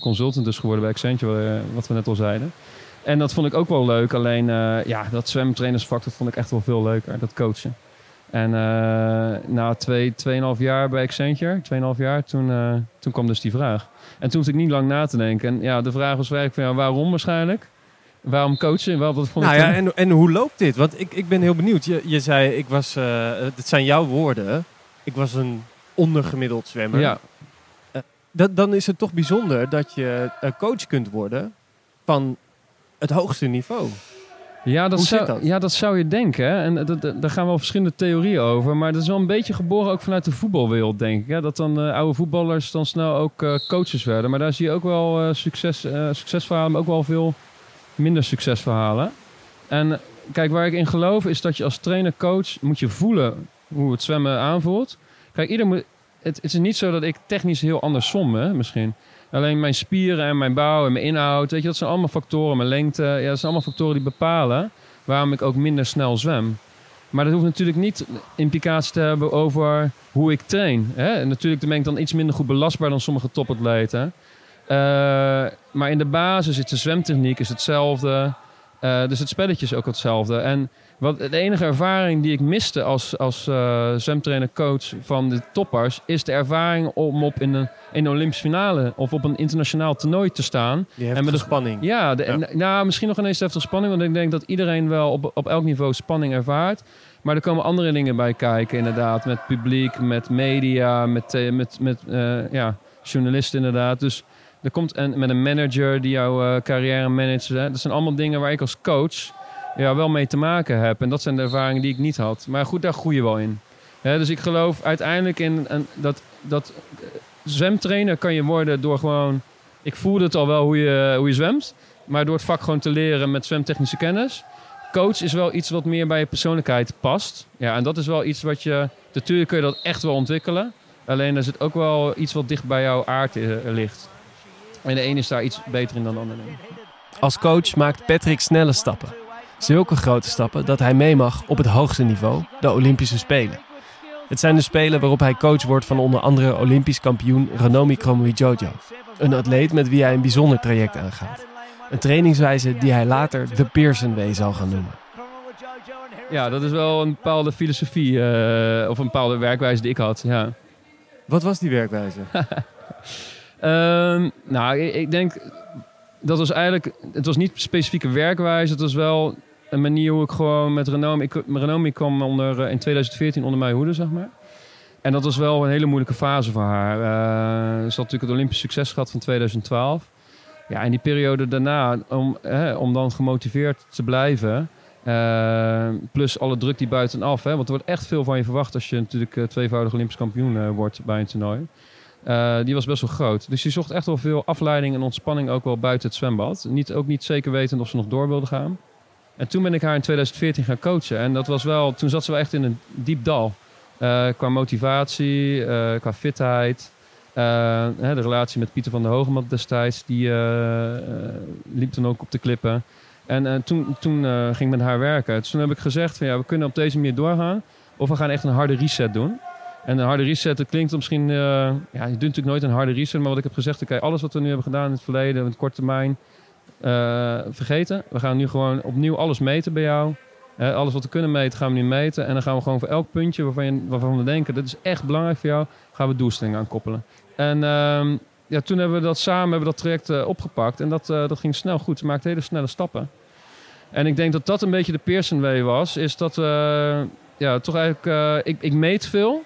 consultant dus geworden bij Accenture, wat we net al zeiden. En dat vond ik ook wel leuk. Alleen eh, ja, dat zwemtrainersvak, dat vond ik echt wel veel leuker. Dat coachen. En eh, na twee, tweeënhalf jaar bij Accenture, tweeënhalf jaar, toen, eh, toen kwam dus die vraag. En toen hoefde ik niet lang na te denken. En ja, de vraag was werkelijk van, ja, waarom waarschijnlijk? Waarom coachen? Vond Nou ik ja, en, en hoe loopt dit? Want ik, ik ben heel benieuwd. Je, je zei, ik was, het zijn jouw woorden, ik was een ondergemiddeld zwemmer. ja, Dat, dan is het toch bijzonder dat je coach kunt worden van het hoogste niveau. Ja, dat, Hoe zou, dat? ja, dat zou je denken. Hè? En dat, dat- daar gaan wel verschillende theorieën over. Maar dat is wel een beetje geboren ook vanuit de voetbalwereld, denk ik. Hè? Dat dan eh, oude voetballers dan snel ook eh, coaches werden. Maar daar zie je ook wel eh, succes, eh, succesverhalen, maar ook wel veel minder succesverhalen. En kijk, waar ik in geloof is dat je als trainer-coach moet je voelen hoe het zwemmen aanvoelt. Kijk, ieder moet, het, het is niet zo dat ik technisch heel anders som, hè, misschien. Alleen mijn spieren en mijn bouw en mijn inhoud, weet je, dat zijn allemaal factoren. Mijn lengte, ja, dat zijn allemaal factoren die bepalen waarom ik ook minder snel zwem. Maar dat hoeft natuurlijk niet implicatie te hebben over hoe ik train. Hè? En natuurlijk ben ik dan iets minder goed belastbaar dan sommige topatleten. Eh, maar in de basis is de zwemtechniek is hetzelfde. Eh, dus het spelletje is ook hetzelfde. En wat, de enige ervaring die ik miste als, als eh, zwemtrainer-coach van de toppers... is de ervaring om op in een, in een Olympische finale of op een internationaal toernooi te staan. En met de de- spanning. Ja, de, nou, misschien nog ineens heftig spanning. Want ik denk dat iedereen wel op, op elk niveau spanning ervaart. Maar er komen andere dingen bij kijken, inderdaad. Met publiek, met media, met, eh, met, met eh, ja, journalisten, inderdaad. Dus er komt en met een manager die jouw carrière managt. Hè. Dat zijn allemaal dingen waar ik als coach ja, wel mee te maken heb. En dat zijn de ervaringen die ik niet had. Maar goed, daar groei je wel in. Dus ik geloof uiteindelijk in een, dat, dat eh, zwemtrainer kan je worden door gewoon... Ik voelde het al wel hoe je, hoe je zwemt. Maar door het vak gewoon te leren met zwemtechnische kennis. Coach is wel iets wat meer bij je persoonlijkheid past. Ja, en dat is wel iets wat je... Natuurlijk kun je dat echt wel ontwikkelen. Alleen er zit ook wel iets wat dicht bij jouw aard eh, ligt. En de ene is daar iets beter in dan de andere. Als coach maakt Patrick snelle stappen. Zulke grote stappen dat hij mee mag op het hoogste niveau, de Olympische Spelen. Het zijn de Spelen waarop hij coach wordt van onder andere Olympisch kampioen Ranomi Kromowidjojo. Een atleet met wie hij een bijzonder traject aangaat. Een trainingswijze die hij later de Pearson Way zal gaan noemen. Ja, dat is wel een bepaalde filosofie eh, of een bepaalde werkwijze die ik had. Ja. Wat was die werkwijze? Ehm, nou, ik, ik denk dat was eigenlijk, het was niet specifieke werkwijze, het was wel een manier hoe ik gewoon met Renomi, ik, Renomi kwam onder, eh, in 2014 onder mijn hoede, zeg maar. En dat was wel een hele moeilijke fase voor haar. Eh, ze had natuurlijk het Olympisch succes gehad van 2012. Ja, en die periode daarna, om, hè, om dan gemotiveerd te blijven, eh, plus alle druk die buitenaf, hè, want er wordt echt veel van je verwacht als je natuurlijk tweevoudig Olympisch kampioen wordt bij een toernooi. Die was best wel groot. Dus die zocht echt wel veel afleiding en ontspanning ook wel buiten het zwembad. Niet, ook niet zeker wetend of ze nog door wilde gaan. En toen ben ik haar in 2014 gaan coachen. En dat was wel, toen zat ze wel echt in een diep dal. Eh, qua motivatie, eh, qua fitheid. Eh, hè, de relatie met Pieter van der Hogemat destijds, die liep toen ook op de klippen. En toen, toen ging ik met haar werken. Dus toen heb ik gezegd, van, ja, we kunnen op deze manier doorgaan. Of we gaan echt een harde reset doen. En een harde reset, dat klinkt misschien... ja, je doet natuurlijk nooit een harde reset. Maar wat ik heb gezegd, oké, alles wat we nu hebben gedaan in het verleden... het korte termijn, eh, vergeten. We gaan nu gewoon opnieuw alles meten bij jou. Alles wat we kunnen meten, gaan we nu meten. En dan gaan we gewoon voor elk puntje waarvan, je, waarvan we denken... dat is echt belangrijk voor jou, gaan we doelstellingen aan koppelen. En ehm, ja, toen hebben we dat samen hebben we dat traject eh, opgepakt. En dat, eh, dat ging snel goed. Ze maakte hele snelle stappen. En ik denk dat dat een beetje de Pearson was. Is dat ja, toch eigenlijk... ik, ik meet veel.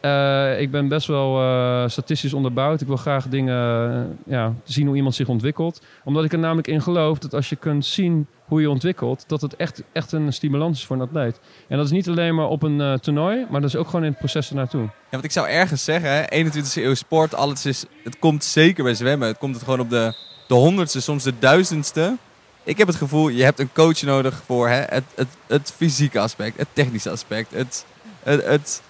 Eh, ik ben best wel eh, statistisch onderbouwd. Ik wil graag dingen eh, zien hoe iemand zich ontwikkelt. Omdat ik er namelijk in geloof dat als je kunt zien hoe je ontwikkelt, dat het echt, echt een stimulans is voor een atleet. En dat is niet alleen maar op een toernooi, maar dat is ook gewoon in het proces ernaartoe. Ja, want ik zou ergens zeggen, hè, 21e eeuw sport, alles is, het komt zeker bij zwemmen. Het komt het gewoon op de, de honderdste, soms de duizendste. Ik heb het gevoel, je hebt een coach nodig voor hè, het, het, het fysieke aspect, het technische aspect, het, het, het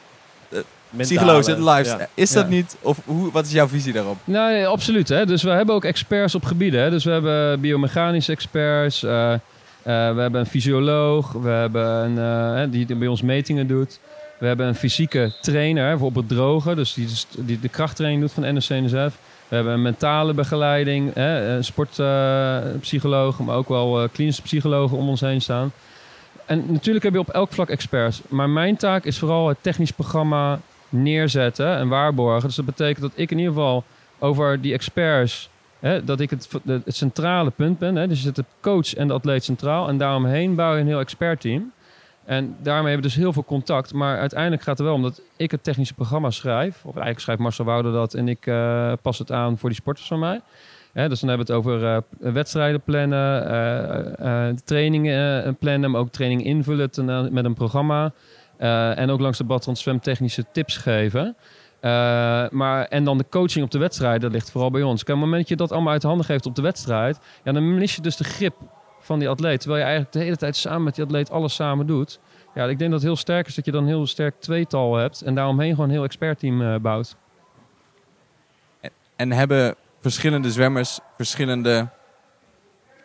psychologische, het lifestyle. Is dat Ja. niet, of hoe, wat is jouw visie daarop? Nou, nee, absoluut. Hè. Dus we hebben ook experts op gebieden. Hè. Dus we hebben biomechanische experts. eh, eh, we hebben een fysioloog. We hebben een, hè, die bij ons metingen doet. We hebben een fysieke trainer, hè, bijvoorbeeld drogen. Dus die, die de krachttraining doet van NSC-NSF. We hebben een mentale begeleiding. Hè, een sportpsycholoog, maar ook wel eh, klinische psychologen om ons heen staan. En natuurlijk heb je op elk vlak experts. Maar mijn taak is vooral het technisch programma neerzetten en waarborgen. Dus dat betekent dat ik in ieder geval over die experts, hè, dat ik het, het centrale punt ben. Hè, dus je zet de coach en de atleet centraal. En daaromheen bouw je een heel expertteam. En daarmee hebben we dus heel veel contact. Maar uiteindelijk gaat het wel om dat ik het technische programma schrijf. Of eigenlijk schrijft Marcel Wouder dat en ik eh, pas het aan voor die sporters van mij. Hè, dus dan hebben we het over eh, wedstrijden plannen, eh, trainingen plannen, maar ook training invullen met een programma. Eh, en ook langs de badrand zwemtechnische tips geven. Eh, maar, en dan de coaching op de wedstrijd, dat ligt vooral bij ons. Kijk, op het moment dat je dat allemaal uit de handen geeft op de wedstrijd, ja, dan mis je dus de grip van die atleet. Terwijl je eigenlijk de hele tijd samen met die atleet alles samen doet. Ja, ik denk dat het heel sterk is dat je dan een heel sterk tweetal hebt en daaromheen gewoon een heel expertteam eh, bouwt. En hebben verschillende zwemmers verschillende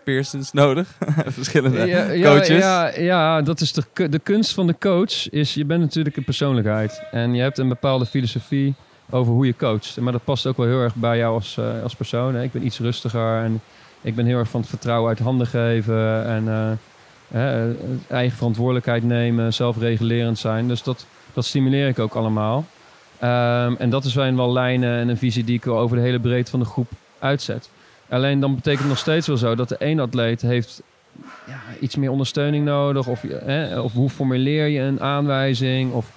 Pearsons nodig? verschillende Ja, ja, coaches? Ja, ja, dat is de, de kunst van de coach. Is, je bent natuurlijk een persoonlijkheid. En je hebt een bepaalde filosofie over hoe je coacht. Maar dat past ook wel heel erg bij jou als, eh, als persoon. Hè. Ik ben iets rustiger en ik ben heel erg van het vertrouwen uit handen geven. En eh, hè, eh, eigen verantwoordelijkheid nemen, zelfregulerend zijn. Dus dat, dat stimuleer ik ook allemaal. Ehm, en dat zijn wel lijnen en een visie die ik over de hele breedte van de groep uitzet. Alleen dan betekent het nog steeds wel zo dat de ene atleet heeft ja, iets meer ondersteuning nodig. Of, hè, of hoe formuleer je een aanwijzing? Of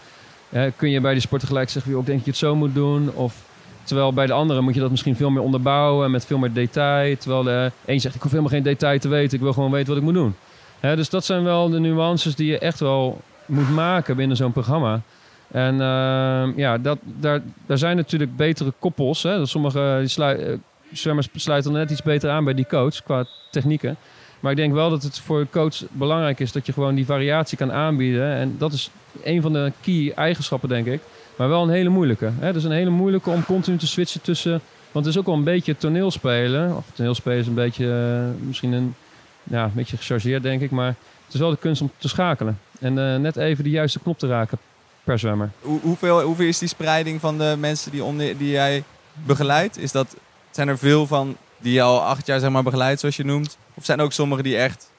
hè, kun je bij die sporter gelijk zeggen, joh, ik denk je het zo moet doen? Of terwijl bij de andere moet je dat misschien veel meer onderbouwen met veel meer detail. Terwijl de een zegt, ik hoef helemaal geen detail te weten, ik wil gewoon weten wat ik moet doen. Hè, dus dat zijn wel de nuances die je echt wel moet maken binnen zo'n programma. En ehm, ja, dat, daar, daar zijn natuurlijk betere koppels. Hè? Dat sommige die zwemmers sluiten net iets beter aan bij die coach qua technieken. Maar ik denk wel dat het voor coach belangrijk is dat je gewoon die variatie kan aanbieden. En dat is een van de key eigenschappen, denk ik. Maar wel een hele moeilijke. Hè? Dus een hele moeilijke om continu te switchen tussen. Want het is ook wel een beetje toneelspelen. Of toneelspelen is een beetje eh, misschien een, ja, een beetje gechargeerd, denk ik. Maar het is wel de kunst om te schakelen. En eh, net even de juiste knop te raken per zwemmer. Hoe, hoeveel, hoeveel is die spreiding van de mensen die, onder, die jij begeleidt? Is dat, zijn er veel van die je al acht jaar zeg maar, begeleidt, zoals je noemt? Of zijn er ook sommigen die echt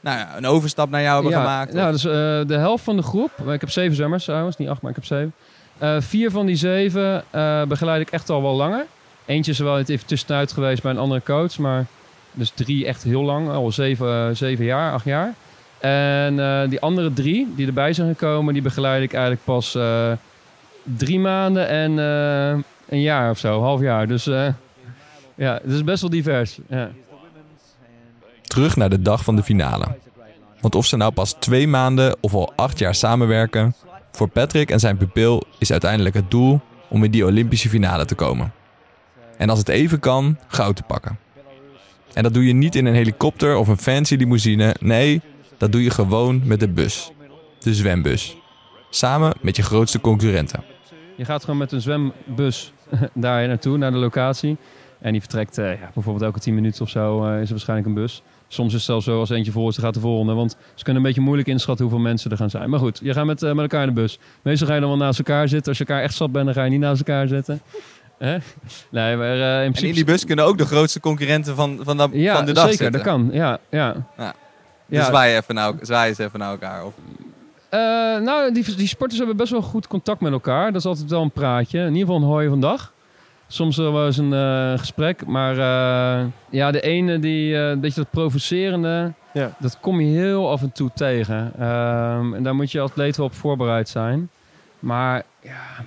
nou ja, een overstap naar jou hebben ja, gemaakt? Nou, Of- dus eh, de helft van de groep, ik heb zeven zwemmers trouwens, niet acht, maar ik heb zeven. Eh, vier van die zeven eh, begeleid ik echt al wel langer. Eentje is er wel even tussenuit geweest bij een andere coach, maar dus drie echt heel lang, al zeven, zeven jaar, acht jaar. En die andere drie die erbij zijn gekomen, die begeleid ik eigenlijk pas drie maanden en een jaar of zo, half jaar. Dus ja, het is best wel divers. Ja. Terug naar de dag van de finale. Want of ze nou pas twee maanden of al acht jaar samenwerken, voor Patrick en zijn pupil is uiteindelijk het doel om in die Olympische finale te komen. En als het even kan, goud te pakken. En dat doe je niet in een helikopter of een fancy limousine. Nee, dat doe je gewoon met de bus. De zwembus. Samen met je grootste concurrenten. Je gaat gewoon met een zwembus daar naartoe, naar de locatie. En die vertrekt eh, ja, bijvoorbeeld elke 10 minuten of zo eh, is er waarschijnlijk een bus. Soms is het zelfs zo als eentje voor is, dan gaat de volgende. Want ze kunnen een beetje moeilijk inschatten hoeveel mensen er gaan zijn. Maar goed, je gaat met, eh, met elkaar in de bus. Meestal ga je dan wel naast elkaar zitten. Als je elkaar echt zat bent, dan ga je niet naast elkaar zitten. Hè? Nee, maar in en principe... in die bus kunnen ook de grootste concurrenten van, van, ja, van de dag zeker, zitten. dat kan. Ja, ja. Ja. Ja. Dus zwaai, even naar, eens even naar elkaar. Of, nou, die, die sporters hebben best wel goed contact met elkaar. Dat is altijd wel een praatje. In ieder geval een hoi van dag. Soms wel eens een eh, gesprek. Maar eh, ja, de ene die, een beetje dat provocerende, Ja. dat kom je heel af en toe tegen. Ehm, en daar moet je als atleet wel op voorbereid zijn. Maar ja,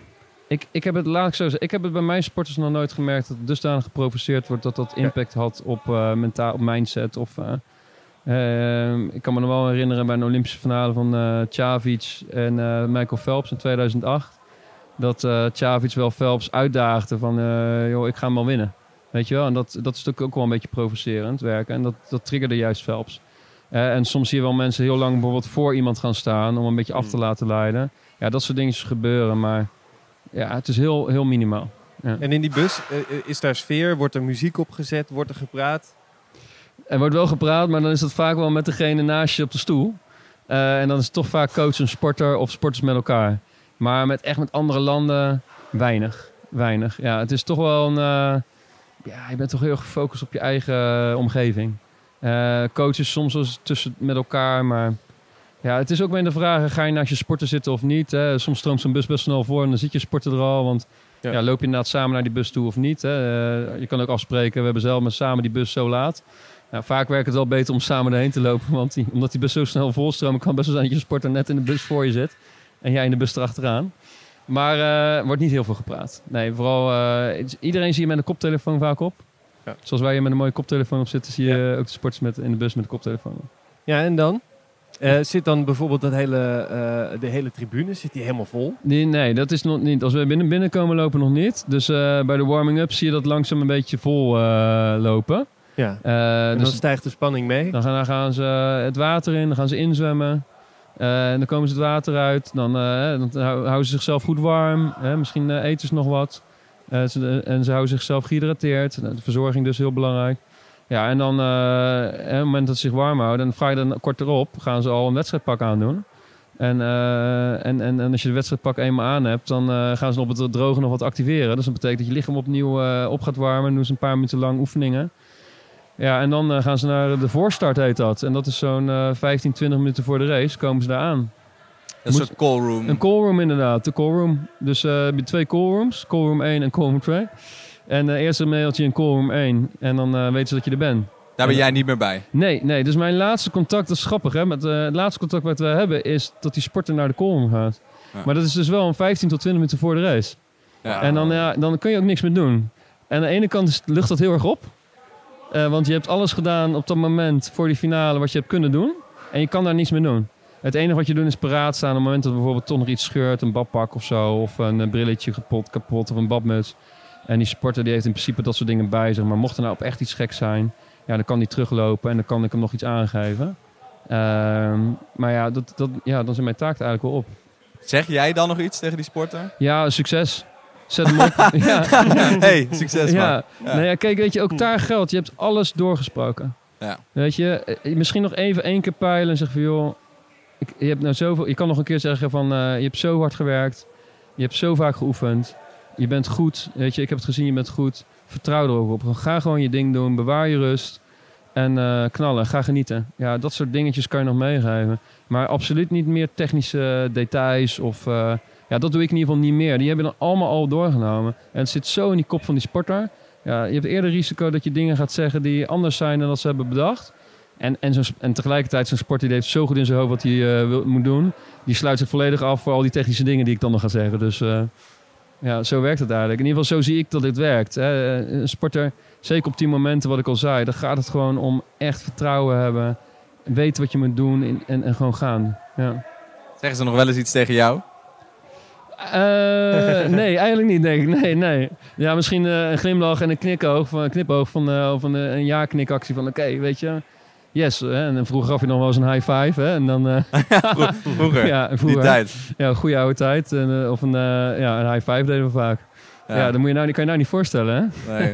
ik, ik heb het, laat ik zo zeggen, ik heb het bij mijn sporters nog nooit gemerkt dat het dusdanig geprovoceerd wordt dat dat impact had op mentaal, op mindset of... eh, Ehm, ik kan me nog wel herinneren bij een Olympische finale van eh Chavic en Michael Phelps in 2008. Dat Chavic wel Phelps uitdaagde van, eh, joh, ik ga hem wel winnen. Weet je wel? En dat, dat is natuurlijk ook wel een beetje provocerend werken. En dat, dat triggerde juist Phelps. Eh, en soms zie je wel mensen heel lang bijvoorbeeld voor iemand gaan staan om een beetje af te laten leiden. Ja, dat soort dingen gebeuren, maar ja, het is heel, heel minimaal. En in die bus, is daar sfeer? Wordt er muziek opgezet? Wordt er gepraat? Er wordt wel gepraat, maar dan is dat vaak wel met degene naast je op de stoel. En dan is het toch vaak coach en sporter of sporters met elkaar. Maar met echt met andere landen weinig. Weinig. Ja, het is toch wel een. eh, ja, je bent toch heel erg gefocust op je eigen eh, omgeving. Eh coaches soms wel eens tussen met elkaar, maar. Ja, het is ook weer de vraag: ga je naast je sporter zitten of niet? Hè? Soms stroomt zo'n bus best snel voor en dan zit je sporter er al. Want Ja. ja. loop je inderdaad samen naar die bus toe of niet? Hè? Je kan ook afspreken: we hebben zelf met samen die bus zo laat. Nou, vaak werkt het wel beter om samen erheen te lopen. Want die, omdat die bus zo snel volstroomt, kan best wel zijn dat je sporter net in de bus voor je zit. En jij in de bus erachteraan. Maar eh, er wordt niet heel veel gepraat. Nee, vooral eh, iedereen zie je met een koptelefoon vaak op. Ja. Zoals wij hier met een mooie koptelefoon op zitten, zie je ook de sporters met, in de bus met de koptelefoon. op. Ja, en dan? Eh, zit dan bijvoorbeeld dat hele, eh, de hele tribune, zit die helemaal vol? Nee, nee, dat is nog niet. Als we binnen binnenkomen lopen nog niet. Dus eh, bij de warming-up zie je dat langzaam een beetje vol eh, lopen. Ja. Eh, En dus dan stijgt de spanning mee? Dan gaan, dan gaan ze het water in, dan gaan ze inzwemmen. Eh, en dan komen ze het water uit. Dan, eh, dan hou- houden ze zichzelf goed warm. Misschien eh, eten ze nog wat. En ze houden zichzelf gehydrateerd. Nou, De verzorging dus heel belangrijk. Ja, en dan op het moment dat ze zich warm houden... vraag je dan kort erop, gaan ze al een wedstrijdpak aandoen. En, en, en, en als je de wedstrijdpak eenmaal aan hebt... dan gaan ze op het droge nog wat activeren. Dus dat betekent dat je lichaam opnieuw op gaat warmen. Doen ze een paar minuten lang oefeningen. Ja, en dan eh, gaan ze naar de voorstart, heet dat. En dat is zo'n eh 15, 20 minuten voor de race komen ze daar aan. Een Moet- soort callroom. Een callroom inderdaad, de callroom. Dus eh heb je twee callrooms, callroom 1 en callroom 2. En eh eerst een mailtje in callroom 1 en dan eh weten ze dat je er bent. Daar ben jij niet meer bij. Nee, nee, dus mijn laatste contact, dat is grappig hè. Met, eh, het laatste contact wat we hebben is dat die sporter naar de callroom gaat. Ja. Maar dat is dus wel een 15 tot 20 minuten voor de race. Ja. En dan, ja, dan kun je ook niks meer doen. En aan de ene kant is, lucht dat heel erg op. Eh, want je hebt alles gedaan op dat moment voor die finale wat je hebt kunnen doen. En je kan daar niets meer doen. Het enige wat je doet is paraat staan op het moment dat bijvoorbeeld toch nog iets scheurt. Een badpak of zo. Of een eh, brilletje kapot, kapot of een badmuts. En die sporter die heeft in principe dat soort dingen bij zich. Maar mocht er nou op echt iets gek zijn, ja, dan kan die teruglopen en dan kan ik hem nog iets aangeven. Ehm, maar ja, dat, dat, ja, dan is mijn taak er eigenlijk wel op. Zeg jij dan nog iets tegen die sporter? Ja, succes. Zet hem op. ja. hey, succes man. Ja. Nee, ja, kijk, weet je, ook daar geldt. Je hebt alles doorgesproken. Ja. Weet je, eh, misschien nog even één keer peilen en zeggen van joh, ik, je hebt nou zoveel. Je kan nog een keer zeggen van eh, je hebt zo hard gewerkt, je hebt zo vaak geoefend, je bent goed. Weet je, ik heb het gezien, je bent goed. Vertrouw er ook op. Ga gewoon je ding doen, bewaar je rust en eh, knallen. Ga genieten. Ja, dat soort dingetjes kan je nog meegeven. Maar absoluut niet meer technische details of. eh, ja, dat doe ik in ieder geval niet meer. Die hebben dan allemaal al doorgenomen. En het zit zo in die kop van die sporter. Ja, je hebt eerder risico dat je dingen gaat zeggen die anders zijn dan dat ze hebben bedacht. En, en, sp- en tegelijkertijd zo'n sport die heeft zo goed in zijn hoofd wat hij eh, wil, moet doen. Die sluit zich volledig af voor al die technische dingen die ik dan nog ga zeggen. Dus eh, ja, zo werkt het eigenlijk. In ieder geval zo zie ik dat dit werkt. Hè. Een sporter, zeker op die momenten wat ik al zei, dan gaat het gewoon om echt vertrouwen hebben. Weten wat je moet doen en, en, en gewoon gaan. Ja. Zeggen ze nog wel eens iets tegen jou? Eh, nee, eigenlijk niet, denk ik. Nee, nee. Ja, misschien eh, een glimlach en een knipoog van, een knipoog van, eh, of een, een ja-knikactie van oké, weet je. Yes. Hè? En dan vroeger gaf je nog wel eens een high five. Hè? En dan, eh, Vroeger, ja, die vroeger. tijd. Ja, goede oude tijd. En, of een, eh, ja, een high five deden we vaak. Ja, dan moet je nou, die kan je nou niet voorstellen, hè? Nee.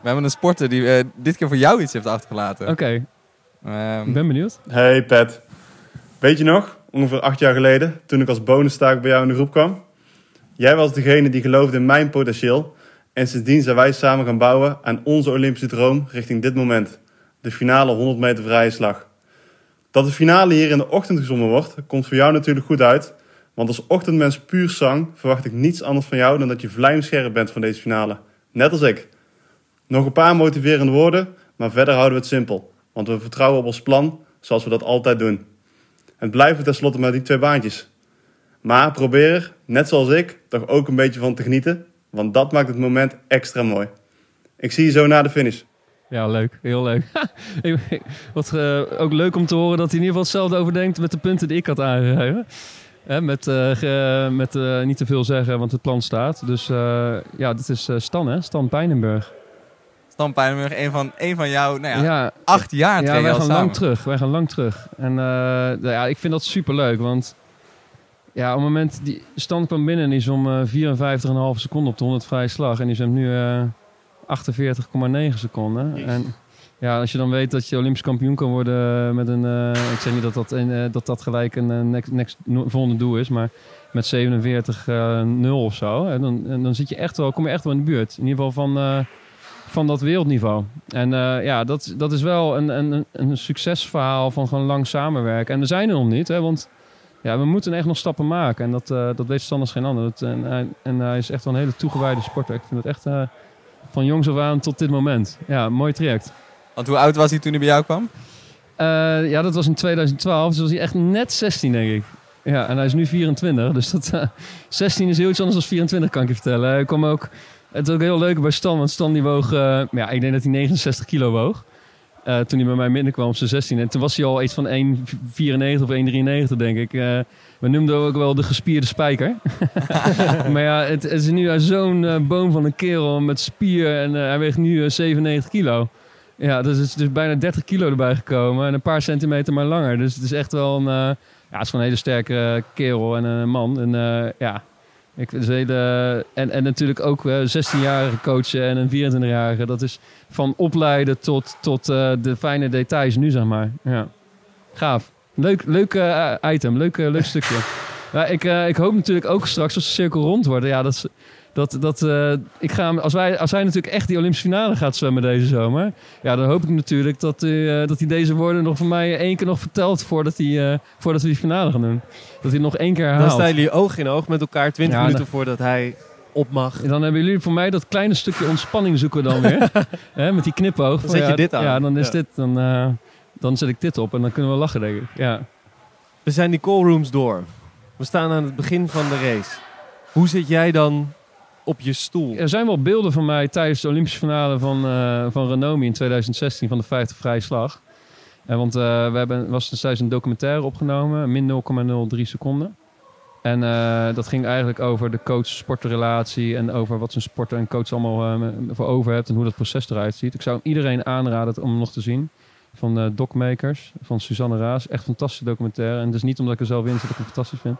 We hebben een sporter die dit keer voor jou iets heeft achtergelaten. Oké, Ehm, ik ben benieuwd. Hey Pet. Weet je nog, ongeveer acht jaar geleden, toen ik als bonustaak bij jou in de groep kwam? Jij was degene die geloofde in mijn potentieel. En sindsdien zijn wij samen gaan bouwen aan onze Olympische droom richting dit moment. De finale 100 meter vrije slag. Dat de finale hier in de ochtend gezongen wordt, komt voor jou natuurlijk goed uit. Want als ochtendmens puur zang verwacht ik niets anders van jou dan dat je vlijmscherp bent van deze finale. Net als ik. Nog een paar motiverende woorden, maar verder houden we het simpel. Want we vertrouwen op ons plan, zoals we dat altijd doen. Het blijven tenslotte maar die twee baantjes. Maar probeer er, net zoals ik, toch ook een beetje van te genieten. Want dat maakt het moment extra mooi. Ik zie je zo na de finish. Ja, leuk. Heel leuk. Wat eh, ook leuk om te horen dat hij in ieder geval hetzelfde overdenkt met de punten die ik had aangegeven. Hè, met eh, met eh, niet te veel zeggen, want het plan staat. Dus eh, ja, dit is eh, Stan, hè? Stan Pijnenburg. Stan Pijnenburg, een van, een van jou, nou ja, ja, acht jaar ja, wij gaan samen. lang terug. Wij gaan lang terug. En eh, nou ja, ik vind dat super leuk, want ja, op het moment die stand kwam binnen, is om eh 54,5 seconden op de 100 vrije slag en die is nu eh 48,9 seconden. En ja, als je dan weet dat je Olympisch kampioen kan worden met een, eh, ik zeg niet dat dat, een, eh, dat, dat gelijk een eh, next, next volgende doel is, maar met 47,0 of zo, dan, en dan zit je echt wel, kom je echt wel in de buurt. In ieder geval van eh, van dat wereldniveau. En eh, ja, dat, dat is wel een, een, een succesverhaal van gewoon lang samenwerken. En we zijn er nog niet, hè, want ja, we moeten echt nog stappen maken. En dat, eh, dat weet Stan als geen ander. Dat, en, hij- en hij is echt wel een hele toegewijde sporter. Ik vind het echt eh, van jongs af aan tot dit moment. Ja, mooi traject. Want hoe oud was hij toen hij bij jou kwam? Eh, ja, dat was in 2012. Dus was hij echt net 16, denk ik. Ja, en hij is nu 24. Dus dat, eh, 16 is heel iets anders dan 24, kan ik je vertellen. Hij kwam ook Het is ook heel leuk bij Stan, want Stan die woog, ja, ik denk dat hij 69 kilo woog. Eh, toen hij bij mij binnenkwam op zijn 16. En toen was hij al iets van 1,94 of 1,93 denk ik. Eh, we noemden hem ook wel de gespierde spijker. maar ja, het, is nu zo'n eh, boom van een kerel met spier. En hij weegt nu eh, 97 kilo. Ja, dus het is dus bijna 30 kilo erbij gekomen. En een paar centimeter maar langer. Dus het is echt wel een... ja, het is een hele sterke kerel en een man. En ja... Ik, hele, en, en natuurlijk ook eh 16-jarige coachen en een 24-jarige. Dat is van opleiden tot, tot eh, de fijne details nu, zeg maar. Ja. Gaaf. Leuk, leuk eh, item, leuk, leuk stukje. Ja, ik, ik hoop natuurlijk ook straks als de cirkel rond wordt. Ja, dat, dat, dat, eh, ik ga, als, wij, als hij natuurlijk echt die Olympische finale gaat zwemmen deze zomer. Ja, dan hoop ik natuurlijk dat, hij, eh, dat hij deze woorden nog van mij één keer nog vertelt voordat, hij, eh, voordat we die finale gaan doen. Dat hij nog één keer Dan herhaalt. staan jullie oog in oog met elkaar 20 Ja, minuten dan- voordat hij op mag. En dan hebben jullie voor mij dat kleine stukje ontspanning zoeken dan weer. Hè, met die knipoog. Dan zet je ja, dit aan. Ja, dan is Ja. dit. Dan, dan zet ik dit op en dan kunnen we lachen, denk ik. Ja. We zijn die callrooms door. We staan aan het begin van de race. Hoe zit jij dan op je stoel? Er zijn wel beelden van mij tijdens de Olympische finale van, eh van Renomi in 2016 van de 50 vrije slag. En want eh, we hebben was destijds een documentaire opgenomen, min 0,03 seconden. En eh, dat ging eigenlijk over de coach-sportrelatie en over wat zijn sporter en coach allemaal eh, voor over hebt en hoe dat proces eruit ziet. Ik zou iedereen aanraden om hem nog te zien. Van eh Docmakers, van Suzanne Raas. Echt een fantastische documentaire. En dus niet omdat ik er zelf in zit dat ik hem fantastisch vind.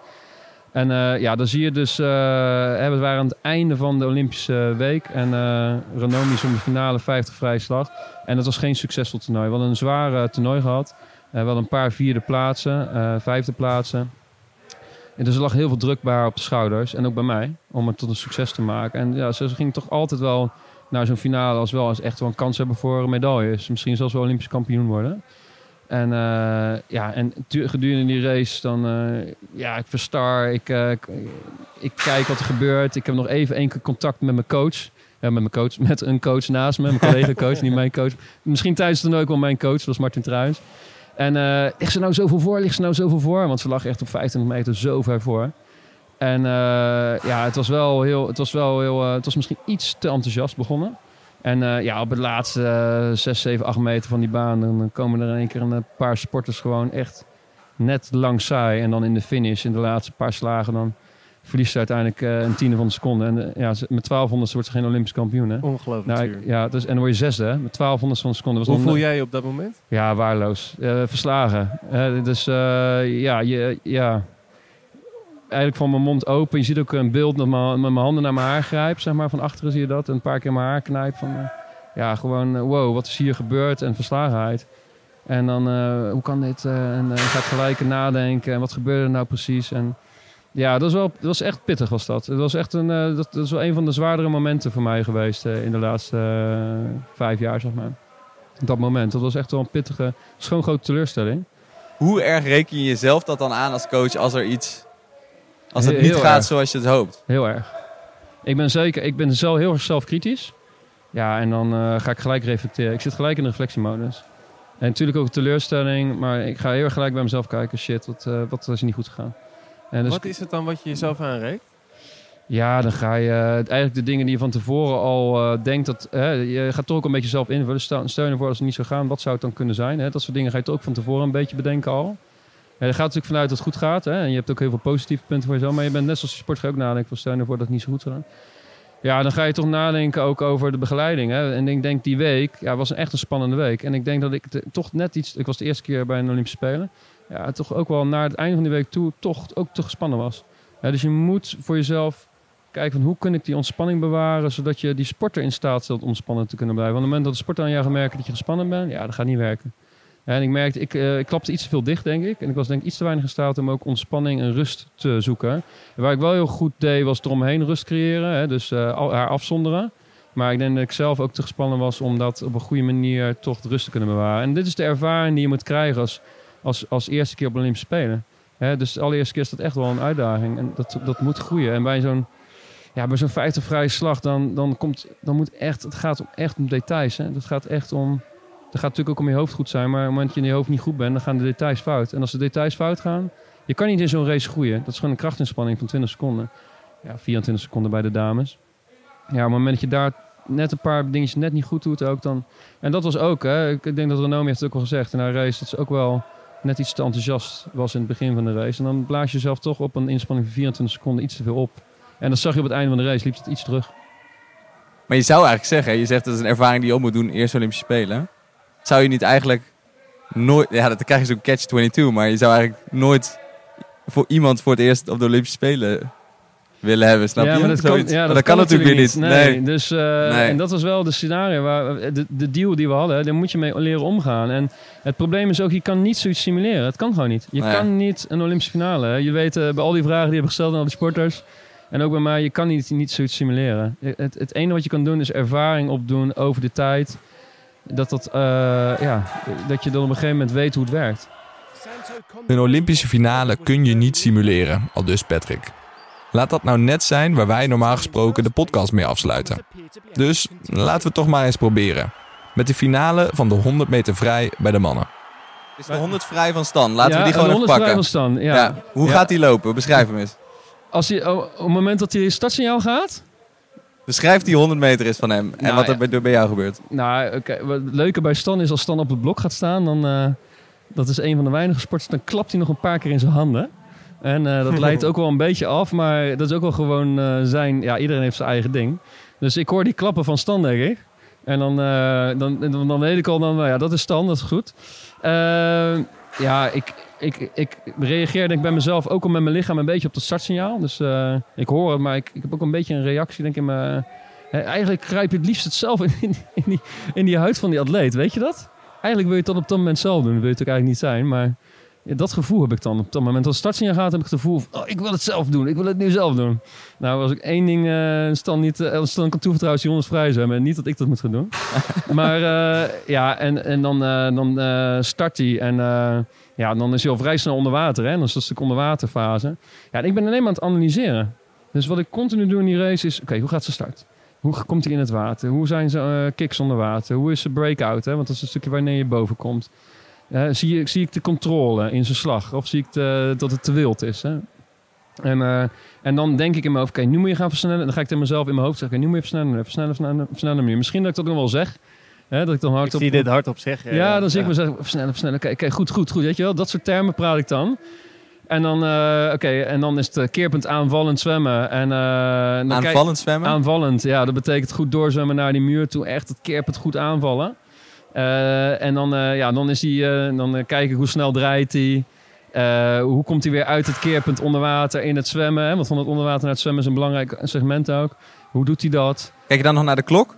En eh, ja, dan zie je dus... eh, hè, we waren aan het einde van de Olympische week. En eh Renomi is om de finale 50 vrije slag. En dat was geen succesvol toernooi. We hadden een zware toernooi gehad. Eh, we hadden een paar vierde plaatsen, eh, vijfde plaatsen. En dus er lag heel veel druk bij haar op de schouders. En ook bij mij. Om het tot een succes te maken. En ja, ze ging toch altijd wel naar zo'n finale als wel als echt wel een kans hebben voor medailles. Misschien zelfs wel Olympisch kampioen worden. En eh, ja, en gedurende die race dan, eh, ja, ik verstar, ik, eh, ik, kijk wat er gebeurt. Ik heb nog even één keer contact met mijn coach. Met mijn coach, met een coach naast me, mijn collega coach, niet mijn coach. Misschien tijdens het ook wel mijn coach, dat was Martin Truijns. En ligt ze nou zoveel voor, ligt ze nou zoveel voor? Want ze lag echt op 25 meter zo ver voor. En ja, het was wel heel, het was wel heel, het was misschien iets te enthousiast begonnen. En eh, ja, op het laatste eh, 6, 7, 8 meter van die baan, dan komen er in één keer een eh, paar sporters gewoon echt net langs saai. En dan in de finish, in de laatste paar slagen, dan verliest ze uiteindelijk eh, een tiende van de seconde. En ja, met 1200 wordt ze geen Olympisch kampioen. Hè? Ongelooflijk Nou, ik- ja, dus, en dan word je zesde, hè? met 1200 van de seconde. Was Hoe voel jij je op dat moment? Ja, waardeloos. Eh, verslagen. Dus ja, je, ja, eigenlijk van mijn mond open. Je ziet ook een beeld dat met mijn handen naar mijn haar grijp, zeg maar. Van achteren zie je dat. En een paar keer mijn haar knijp. Van, eh, ja, gewoon, eh, wow, wat is hier gebeurd? En verslagenheid. En dan, eh, hoe kan dit? Eh, en je gaat gelijk nadenken. En wat gebeurde er nou precies? En ja, dat was, wel, dat was echt pittig was dat. Het was echt een, dat, dat is wel een van de zwaardere momenten voor mij geweest in de laatste vijf jaar, zeg maar. Dat moment. Dat was echt wel een pittige, schoon grote teleurstelling. Hoe erg reken je jezelf dat dan aan als coach als er iets... Als het Heel- niet heel gaat erg. zoals je het hoopt? Heel erg. Ik ben zeker, ik ben zo heel erg zelfkritisch. Ja, en dan eh, ga ik gelijk reflecteren. Ik zit gelijk in de reflectiemodus. En natuurlijk ook teleurstelling, maar ik ga heel erg gelijk bij mezelf kijken. Shit, wat, eh, wat is niet goed gegaan? En dus, Wat is het dan wat je jezelf aanreikt? Ja, dan ga je eh, eigenlijk de dingen die je van tevoren al eh, denkt dat. Hè, je gaat toch ook een beetje zelf invullen. Stel, stel je voor als het niet zou gaan, wat zou het dan kunnen zijn? Hè? Dat soort dingen ga je toch ook van tevoren een beetje bedenken al. Ja, gaat natuurlijk vanuit dat het goed gaat. Hè? En je hebt ook heel veel positieve punten voor jezelf. Maar je bent net zoals je sport ook nadenken van stel je nou voor dat het niet zo goed gaan. Ja, dan ga je toch nadenken ook over de begeleiding. Hè? En ik denk die week, ja, was een echt een spannende week. En ik denk dat ik toch net iets, ik was de eerste keer bij een Olympische Spelen. Ja, toch ook wel naar het einde van die week toe toch ook te gespannen was. Ja, dus je moet voor jezelf kijken van hoe kun ik die ontspanning bewaren, zodat je die sporter in staat stelt om ontspannen te kunnen blijven. Want op het moment dat de sporter aan jou gaat merken dat je gespannen bent, ja, dat gaat niet werken. En ik merkte, ik, eh, ik klapte iets te veel dicht, denk ik. En ik was denk ik iets te weinig in staat om ook ontspanning en rust te zoeken. En waar ik wel heel goed deed, was eromheen rust creëren. Hè? Dus eh, haar afzonderen. Maar ik denk dat ik zelf ook te gespannen was om dat op een goede manier toch rust te kunnen bewaren. En dit is de ervaring die je moet krijgen als, als, als eerste keer op de Olympische Spelen. Hè? Dus de allereerste keer is dat echt wel een uitdaging. En dat, dat moet groeien. En bij zo'n ja, bij zo'n 50 vrije slag, dan, dan, komt, dan moet echt, het gaat om, echt om details. Hè? Dat gaat echt om, dat gaat natuurlijk ook om je hoofd goed zijn, maar op het moment dat je in je hoofd niet goed bent, dan gaan de details fout. En als de details fout gaan, je kan niet in zo'n race groeien. Dat is gewoon een krachtinspanning van 20 seconden. Ja, 24 seconden bij de dames. ja, op het moment dat je daar net een paar dingetjes net niet goed doet ook dan... En dat was ook, hè. Ik denk dat Renomi heeft het ook al gezegd in haar race... dat ze ook wel net iets te enthousiast was in het begin van de race. En dan blaas je jezelf toch op een inspanning van 24 seconden iets te veel op. En dat zag je op het einde van de race, liep het iets terug. Maar je zou eigenlijk zeggen, je zegt dat is een ervaring die je op moet doen eerst Olympische Spelen. Zou je niet eigenlijk nooit, ja, dan krijg je zo'n catch-22, maar je zou eigenlijk nooit voor iemand voor het eerst op de Olympische Spelen willen hebben, snap je? maar dat kan, ja, Maar dat kan natuurlijk weer niet. Nee, Nee. Dus, eh, Nee. En dat was wel de scenario, waar, de, de deal die we hadden. Daar moet je mee leren omgaan. En het probleem is ook, je kan niet zoiets simuleren. Het kan gewoon niet. Je Nee. kan niet een Olympische finale. Je weet, eh, bij al die vragen die hebt gesteld aan al die sporters... En ook bij mij, je kan niet, niet zoiets simuleren. Het, het enige wat je kan doen is ervaring opdoen over de tijd. Dat, dat, eh, ja, dat je dan op een gegeven moment weet hoe het werkt. Een Olympische finale kun je niet simuleren, al dus Patrick. Laat dat nou net zijn waar wij normaal gesproken de podcast mee afsluiten. Dus laten we het toch maar eens proberen. Met de finale van de 100 meter vrij bij de mannen. Is de 100 vrij van Stan? Laten we die gewoon even ronde vrij pakken. van Stan, ja. Ja. Hoe Ja. gaat die lopen? Beschrijf hem eens. Als hij, oh, op het moment dat hij startsignaal gaat... Beschrijf die 100 meter is van hem en Nou, wat er ja. bij, bij jou gebeurt. Nou, oké, wat het leuke bij Stan is als Stan op het blok gaat staan, dan eh, dat is een van de weinige sporters, dan klapt hij nog een paar keer in zijn handen. En eh, dat leidt ook wel een beetje af, maar dat is ook wel gewoon eh, zijn, ja, iedereen heeft zijn eigen ding. Dus ik hoor die klappen van Stan, denk ik. En dan, dan, dan, dan weet ik al, dan, ja, dat is Stan, dat is goed. Ja, ik, ik, ik reageer denk ik bij mezelf ook al met mijn lichaam een beetje op dat startsignaal. Dus eh, ik hoor het, maar ik, ik heb ook een beetje een reactie denk ik in mijn... Eigenlijk kruip je het liefst het zelf in, in, in die, in die huid van die atleet, weet je dat? Eigenlijk wil je het dan op dat moment zelf doen. Dat wil je het ook eigenlijk niet zijn, maar ja, dat gevoel heb ik dan. Op dat moment als het startsignaal gaat, heb ik het gevoel van, oh, ik wil het zelf doen. Ik wil het nu zelf doen. Nou, als ik één ding eh Stan niet, eh, Stan kan toevertrouwen, is die 100 vrij zijn. Maar niet dat ik dat moet gaan doen. maar eh, ja, en, en dan, eh, dan eh, start hij en eh, ja, dan is hij al vrij snel onder water. Hè? Dan is dat stuk onderwaterfase. Ja, ik ben alleen maar aan het analyseren. Dus wat ik continu doe in die race is, oké, hoe gaat ze start? Hoe komt hij in het water? Hoe zijn zijn eh, kicks onder water? Hoe is zijn breakout? Hè? Want dat is een stukje wanneer je boven komt. Eh, zie, ik, zie ik de controle in zijn slag? Of zie ik dat het te wild is? Hè? En, eh, en dan denk ik in mijn hoofd, oké, nu moet je gaan versnellen. En dan ga ik tegen mezelf in mijn hoofd zeggen, oké, nu moet je versnellen, versnellen, versnellen, versnellen. Misschien dat ik dat nog wel zeg. Hè? Dat ik dan Ik hardop... zie dit hardop zeggen. Ja, dan zie ik mezelf versnellen, versnellen. Oké, goed, goed, goed. Weet je wel, dat soort termen praat ik dan. En dan, eh, oké, en dan is het eh, keerpunt aanvallend zwemmen. En, eh, dan kijk- Aanvallend zwemmen? Aanvallend, ja. Dat betekent goed doorzwemmen naar die muur toe. Echt het keerpunt goed aanvallen. Eh, en dan, eh, ja, dan, is die, eh, dan eh, kijken hoe snel draait hij. Eh, hoe komt hij weer uit het keerpunt onder water in het zwemmen? Hè? Want van het onder water naar het zwemmen is een belangrijk segment ook. Hoe doet hij dat? Kijk je dan nog naar de klok?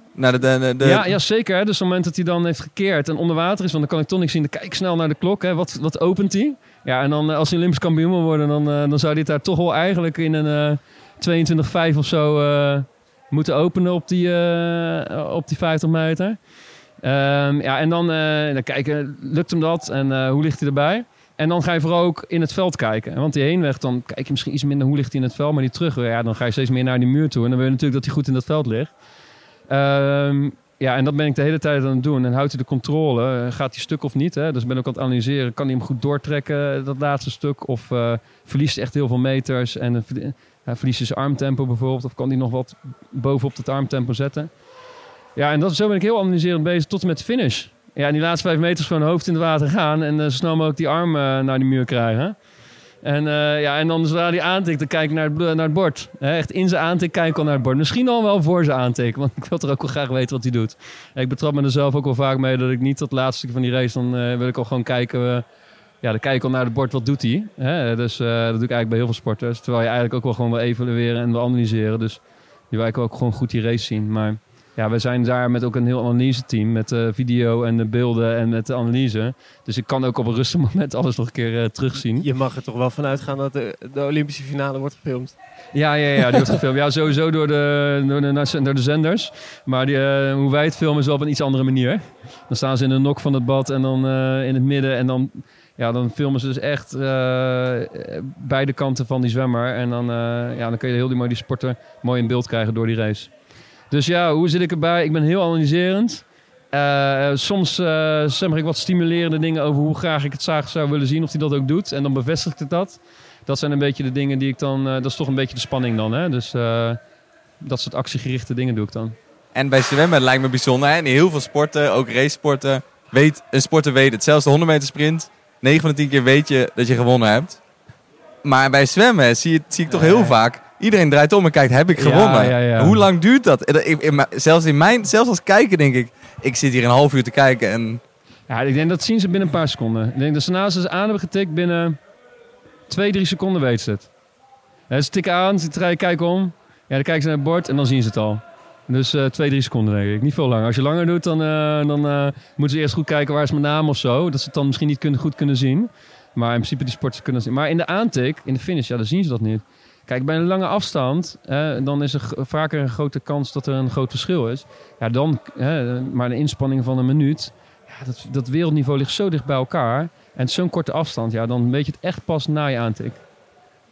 Ja, ja, zeker. Dus op het moment dat hij dan heeft gekeerd en onder water is, want dan kan ik toch niks zien. Dan kijk snel naar de klok. Hè? Wat, wat opent hij? Ja, en dan eh, als hij Olympisch kampioen wil worden, dan, eh, dan zou het daar toch wel eigenlijk in een eh 22,5 of zo moeten openen op die, op die 50 meter. Ehm, ja, en dan, dan kijken, lukt hem dat en hoe ligt hij erbij? En dan ga je vooral ook in het veld kijken. Want die heenweg, dan kijk je misschien iets minder hoe ligt hij in het veld. Maar die terug, ja, dan ga je steeds meer naar die muur toe. En dan wil je natuurlijk dat hij goed in dat veld ligt. Ehm, ja, en dat ben ik de hele tijd aan het doen. En houdt hij de controle? Gaat hij stuk of niet? Hè? Dus ik ben ook aan het analyseren. Kan hij hem goed doortrekken, dat laatste stuk? Of eh, verliest hij echt heel veel meters? En eh, verliest hij zijn armtempo bijvoorbeeld? Of kan hij nog wat bovenop het armtempo zetten? Ja, en dat, zo ben ik heel analyserend bezig tot en met de finish. Ja, en die laatste vijf meters gewoon hoofd in het water gaan. En eh, zo snel mogelijk die arm naar die muur krijgen. En, eh, ja, en dan zodra hij aantikt, dan kijk naar het, naar het bord. Echt in zijn aantik kijk ik al naar het bord. Misschien al wel voor zijn aantik, want ik wil toch ook wel graag weten wat hij doet. Ik betrap me er zelf ook wel vaak mee dat ik niet dat laatste stuk van die race, dan eh, wil ik al gewoon kijken. eh, ja, dan kijk ik al naar het bord, wat doet hij? Dus dat doe ik eigenlijk bij heel veel sporters. Terwijl je eigenlijk ook wel gewoon wil evalueren en wil analyseren. Dus je wil eigenlijk ook gewoon goed die race zien. Maar ja, we zijn daar met ook een heel analyse-team. Met eh, video en de beelden en met de analyse. Dus ik kan ook op een rustig moment alles nog een keer eh, terugzien. Je mag er toch wel van uitgaan dat de, de Olympische finale wordt gefilmd. Ja, ja, ja, die wordt gefilmd. Ja, sowieso door de, door de, door de zenders. Maar die, eh, hoe wij het filmen is wel op een iets andere manier. Dan staan ze in de nok van het bad en dan in het midden. En dan, ja, dan filmen ze dus echt beide kanten van die zwemmer. En dan, ja, dan kun je heel die, mooi die sporter mooi in beeld krijgen door die race. Dus ja, hoe zit ik erbij? Ik ben heel analyserend. Eh, soms eh zeg ik wat stimulerende dingen over hoe graag ik het zaag zou willen zien. Of hij dat ook doet. En dan bevestigt het dat. Dat zijn een beetje de dingen die ik dan... eh, dat is toch een beetje de spanning dan. Hè? Dus dat soort actiegerichte dingen doe ik dan. En bij zwemmen lijkt me bijzonder. Hè? In heel veel sporten, ook racesporten, weet, een sporter weet het. Zelfs de 100 meter sprint, 9 van de 10 keer weet je dat je gewonnen hebt. Maar bij zwemmen zie, je, zie ik toch heel vaak... Iedereen draait om en kijkt, heb ik gewonnen? ja, ja. Hoe lang duurt dat? Ik- mijn- zelfs, in mijn, zelfs als kijker denk ik, ik zit hier een half uur te kijken en... Ja, ik denk dat zien ze binnen een paar seconden. Ik denk dat ze naast ze aan hebben getikt binnen twee, drie seconden weten ze het. Ja, ze tikken aan, ze draaien, kijken om. Ja, dan kijken ze naar het bord en dan zien ze het al. Dus eh, twee, drie seconden denk ik. Niet veel langer. Als je langer doet, dan, eh, dan eh, moeten ze eerst goed kijken waar is mijn naam of zo. Dat ze het dan misschien niet kunnen, goed kunnen zien. Maar in principe die sporters kunnen zien. Maar in de aantik, in de finish, ja, dan zien ze dat niet. Kijk, bij een lange afstand, eh, dan is er vaker een grote kans dat er een groot verschil is. Ja, dan, hè, maar een inspanning van een minuut, ja, dat, dat wereldniveau ligt zo dicht bij elkaar. En zo'n korte afstand, ja, dan weet je het echt pas na je aantik.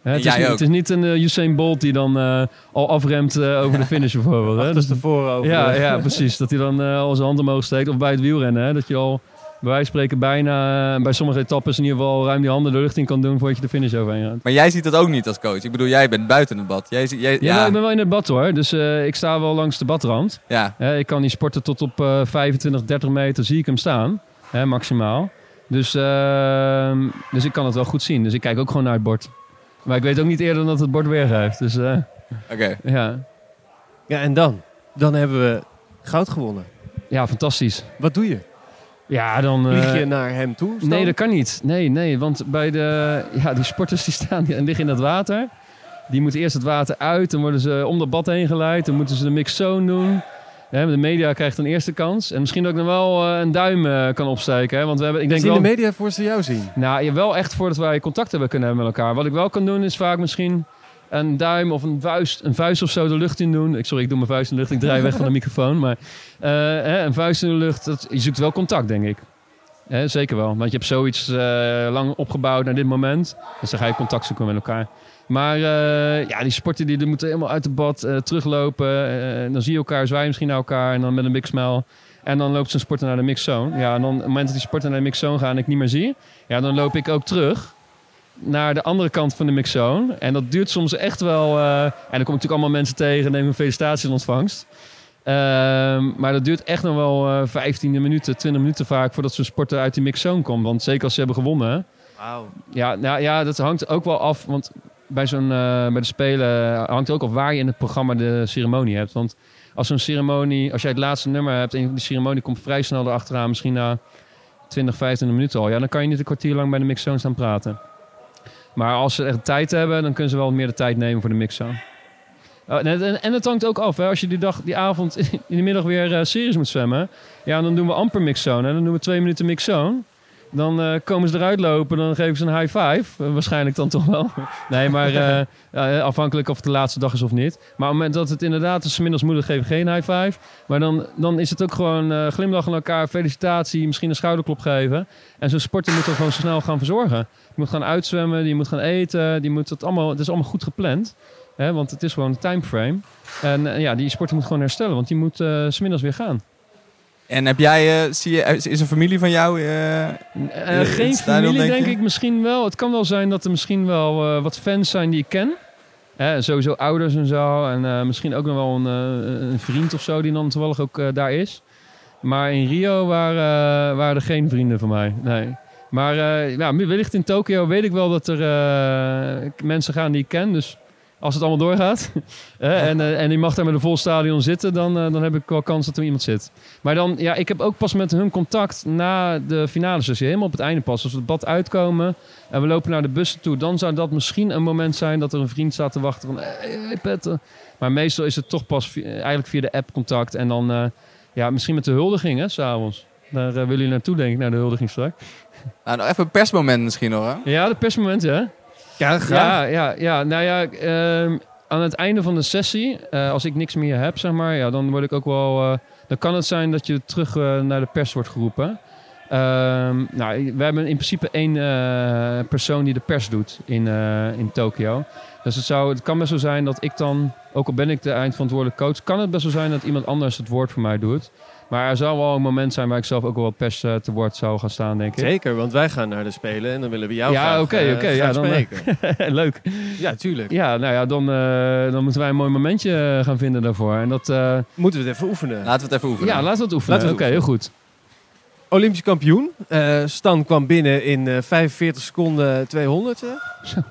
Hè, het, is, Jij niet- ook. het is niet een eh, Usain Bolt die dan eh, al afremt eh, over de finish bijvoorbeeld. Hè? Dus Dat- tevoren over. ja, de- ja, precies. Dat hij dan eh, al zijn hand omhoog steekt. Of bij het wielrennen, hè? dat je al bij wijze van spreken bijna eh, bij sommige etappes in ieder geval ruim die handen de lucht in kan doen voordat je de finish overheen gaat. Maar jij ziet dat ook niet als coach. Ik bedoel, jij bent buiten het bad. Jij, jij, Ja, ja, ik ben wel in het bad hoor. Dus eh, ik sta wel langs de badrand. ja. Hè, ik kan die sporten tot op eh 25, 30 meter zie ik hem staan. Hè, maximaal. Dus, ehm, dus ik kan het wel goed zien. Dus ik kijk ook gewoon naar het bord. Maar ik weet ook niet eerder dan dat het bord weergeeft. Dus eh, Oké. ja. Ja, en dan? Dan hebben we goud gewonnen. ja, fantastisch. Wat doe je? Ja, dan... eh, Vlieg je naar hem toe? Nee, dat kan niet. Nee, nee, want bij de, ja, die sporters die staan en liggen in dat water. Die moeten eerst het water uit, dan worden ze om dat bad heen geleid. Dan moeten ze de mixzone doen. De media krijgt een eerste kans. En misschien dat ik dan wel eh, een duim eh, kan opsteken. Hè? Want we hebben, ik denk Zien wel, de media voor ze jou zien? nou, je wel echt voordat wij contact hebben kunnen hebben met elkaar. Wat ik wel kan doen is vaak misschien een duim of een vuist, een vuist of zo de lucht in doen. Ik, sorry, ik doe mijn vuist in de lucht. Ik draai weg van de microfoon. Maar eh, hè, een vuist in de lucht, dat, je zoekt wel contact, denk ik. Hè, zeker wel. Want je hebt zoiets eh, lang opgebouwd naar dit moment. Dus dan ga je contact zoeken met elkaar. Maar eh, ja, die sporten die, die moeten helemaal uit de bad teruglopen. Dan zie je elkaar, zwaaien misschien naar elkaar. En dan met een big smile. En dan loopt zo'n sporter naar de mixzone. Ja, en dan op het moment dat die sporter naar de mixzone gaan en ik niet meer zie. Ja, dan loop ik ook terug naar de andere kant van de mixzone. En dat duurt soms echt wel... eh, en dan kom ik natuurlijk allemaal mensen tegen... neem een felicitatie in ontvangst. Ehm, maar dat duurt echt nog wel eh 15 minuten, 20 minuten vaak... voordat zo'n sporter uit die mixzone komt. Want zeker als ze hebben gewonnen... Wauw. Ja, nou, ja, dat hangt ook wel af. Want bij, zo'n, eh, bij de Spelen hangt ook af waar je in het programma de ceremonie hebt. Want als zo'n ceremonie, als jij het laatste nummer hebt en die ceremonie komt vrij snel erachteraan, misschien na 20, 25 minuten al, ja, dan kan je niet een kwartier lang bij de mixzone staan praten. Maar als ze echt tijd hebben, dan kunnen ze wel meer de tijd nemen voor de mixzone. Oh, en, en, en het hangt ook af, hè. als je die, dag, die avond in de middag weer eh, series moet zwemmen, ja, dan doen we amper mixzone. Hè. Dan doen we twee minuten mixzone. Dan eh, komen ze eruit lopen, dan geven ze een high five. Eh, waarschijnlijk dan toch wel. nee, maar eh, afhankelijk of het de laatste dag is of niet. Maar op het moment dat het inderdaad is, 's middags moeder geven geen high five. Maar dan, dan is het ook gewoon glimlachen naar elkaar, felicitatie, misschien een schouderklop geven. En zo'n sporter moet er gewoon snel gaan verzorgen. Je moet gaan uitzwemmen, die moet gaan eten, die moet het allemaal, het is allemaal goed gepland. Hè, want het is gewoon een timeframe. En ja, die sporter moet gewoon herstellen, want die moet 's middags weer gaan. En heb jij, eh, zie je, is een familie van jou? het geen stadion, familie, denk ik misschien wel. Het kan wel zijn dat er misschien wel wat fans zijn die ik ken. Hè, sowieso ouders en zo. En misschien ook nog wel een, een vriend of zo die dan toevallig ook daar is. Maar in Rio waren, waren er geen vrienden van mij. Nee. Maar ja, wellicht in Tokio weet ik wel dat er mensen gaan die ik ken. Dus als het allemaal doorgaat en, eh, en die mag daar met een vol stadion zitten, dan, eh, dan heb ik wel kans dat er iemand zit. Maar dan, ja, ik heb ook pas met hun contact na de finale sessie. Helemaal op het einde pas. Als we het bad uitkomen en we lopen naar de bussen toe, dan zou dat misschien een moment zijn dat er een vriend staat te wachten van, hey, hey, Petter. Maar meestal is het toch pas eigenlijk via de app contact en dan, eh, ja, misschien met de huldiging, hè, s'avonds. Daar willen jullie naartoe, denk ik, naar de huldiging straks. nou, nog even een persmoment misschien hoor. hè? Ja, de persmoment, ja. Ja, graag. Ja, ja, ja. Nou ja, ehm, aan het einde van de sessie, eh, als ik niks meer heb, zeg maar, ja, dan word ik ook wel. eh, dan kan het zijn dat je terug eh, naar de pers wordt geroepen. Ehm, nou, we hebben in principe één persoon die de pers doet in, in Tokio. Dus het, zou, het kan best wel zijn dat ik dan, ook al ben ik de eindverantwoordelijke coach, kan het best wel zijn dat iemand anders het woord voor mij doet. Maar er zal wel een moment zijn waar ik zelf ook wel wat pers eh, te woord zou gaan staan, denk ik. Zeker, want wij gaan naar de Spelen en dan willen we jou Ja, graag, oké, eh, oké, graag ja, dan, eh, spreken. Leuk. ja, tuurlijk. Ja, nou ja, dan, eh, dan moeten wij een mooi momentje gaan vinden daarvoor. En dat, eh, Moeten we het even oefenen. Laten we het even oefenen. ja, laten we het oefenen. Oké, heel goed. Olympisch kampioen. Eh, Stan kwam binnen in eh, 45 seconden 200.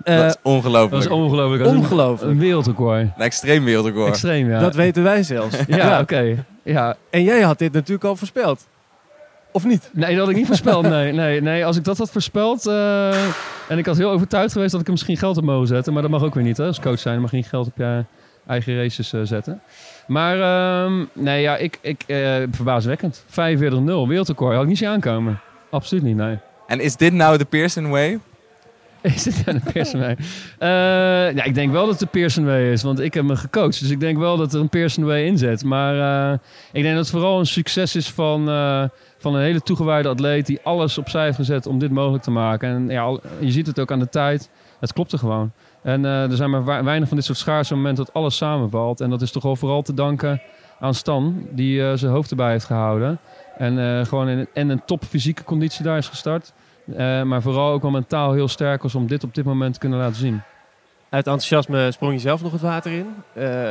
Eh, dat is ongelooflijk. Dat is ongelooflijk. Dat is een- ongelooflijk. Een wereldrecord. Een extreem wereldrecord. Extreem, ja. Dat weten wij zelfs. ja, oké. Ja, En jij had dit natuurlijk al voorspeld. Of niet? Nee, dat had ik niet voorspeld. Nee, nee, nee. Als ik dat had voorspeld. eh, en ik was heel overtuigd geweest dat ik er misschien geld op mogen zetten. Maar dat mag ook weer niet. Hè? Als coach zijn, je mag geen geld op je eigen races eh, zetten. Maar ehm, nee, ja, ik, ik eh verbaaswekkend. 45-0, wereldrecord. Had ik niet zien aankomen. Absoluut niet, nee. En is dit nou de Pearson Way? Is nou de Pearson Way? Ja, ik denk wel dat het de Pearson Way is, want ik heb me gecoacht. Dus ik denk wel dat er een Pearson Way in zit. Maar eh, ik denk dat het vooral een succes is van, eh, van een hele toegewijde atleet... die alles opzij heeft gezet om dit mogelijk te maken. En ja, je ziet het ook aan de tijd. Het klopte gewoon. En eh, er zijn maar weinig van dit soort schaarse momenten dat alles samenvalt. En dat is toch wel vooral te danken aan Stan, die zijn hoofd erbij heeft gehouden. En gewoon in, en een top fysieke conditie daar is gestart. Eh, maar vooral ook wel mentaal heel sterk was om dit op dit moment te kunnen laten zien. Uit enthousiasme sprong je zelf nog het water in. Eh,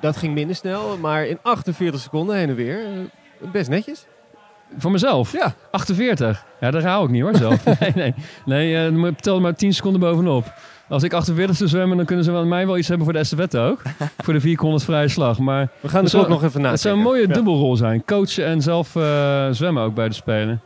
dat ging minder snel, maar in 48 seconden heen en weer. eh, best netjes. Voor mezelf? Ja. 48. Ja, daar hou ik niet hoor zelf. nee, nee. Nee, er maar 10 seconden bovenop. Als ik 48 zou zwemmen, dan kunnen ze van mij wel iets hebben voor de estafette ook. voor de 400 vrije slag. Maar We gaan dus ook nog even na. het zou een mooie dubbelrol zijn. Coachen en zelf zwemmen ook bij de Spelen.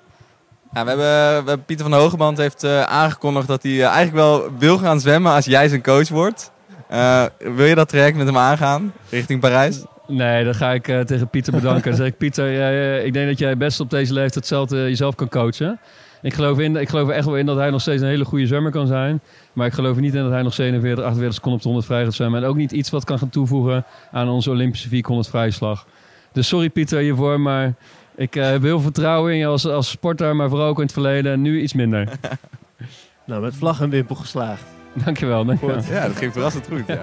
Ja, we, hebben, Pieter van Hogeband heeft eh, aangekondigd dat hij eh, eigenlijk wel wil gaan zwemmen als jij zijn coach wordt. Eh, wil je dat traject met hem aangaan richting Parijs? Nee, dan ga ik tegen Pieter bedanken. Dan zeg ik, Pieter, ik denk dat jij best op deze leeftijd hetzelfde jezelf kan coachen. Ik geloof, in, ik geloof er echt wel in dat hij nog steeds een hele goede zwemmer kan zijn. Maar ik geloof niet in dat hij nog 47, 48 seconden op de 100 vrij gaat zwemmen. En ook niet iets wat kan gaan toevoegen aan onze Olympische 400 vrije slag. Dus sorry Pieter hiervoor, maar ik eh, heb heel veel vertrouwen in je als, als sporter. Maar vooral ook in het verleden en nu iets minder. Nou, met vlag en wimpel geslaagd. Dankjewel, dankjewel. Ja, dat ging verrassend goed. Ja.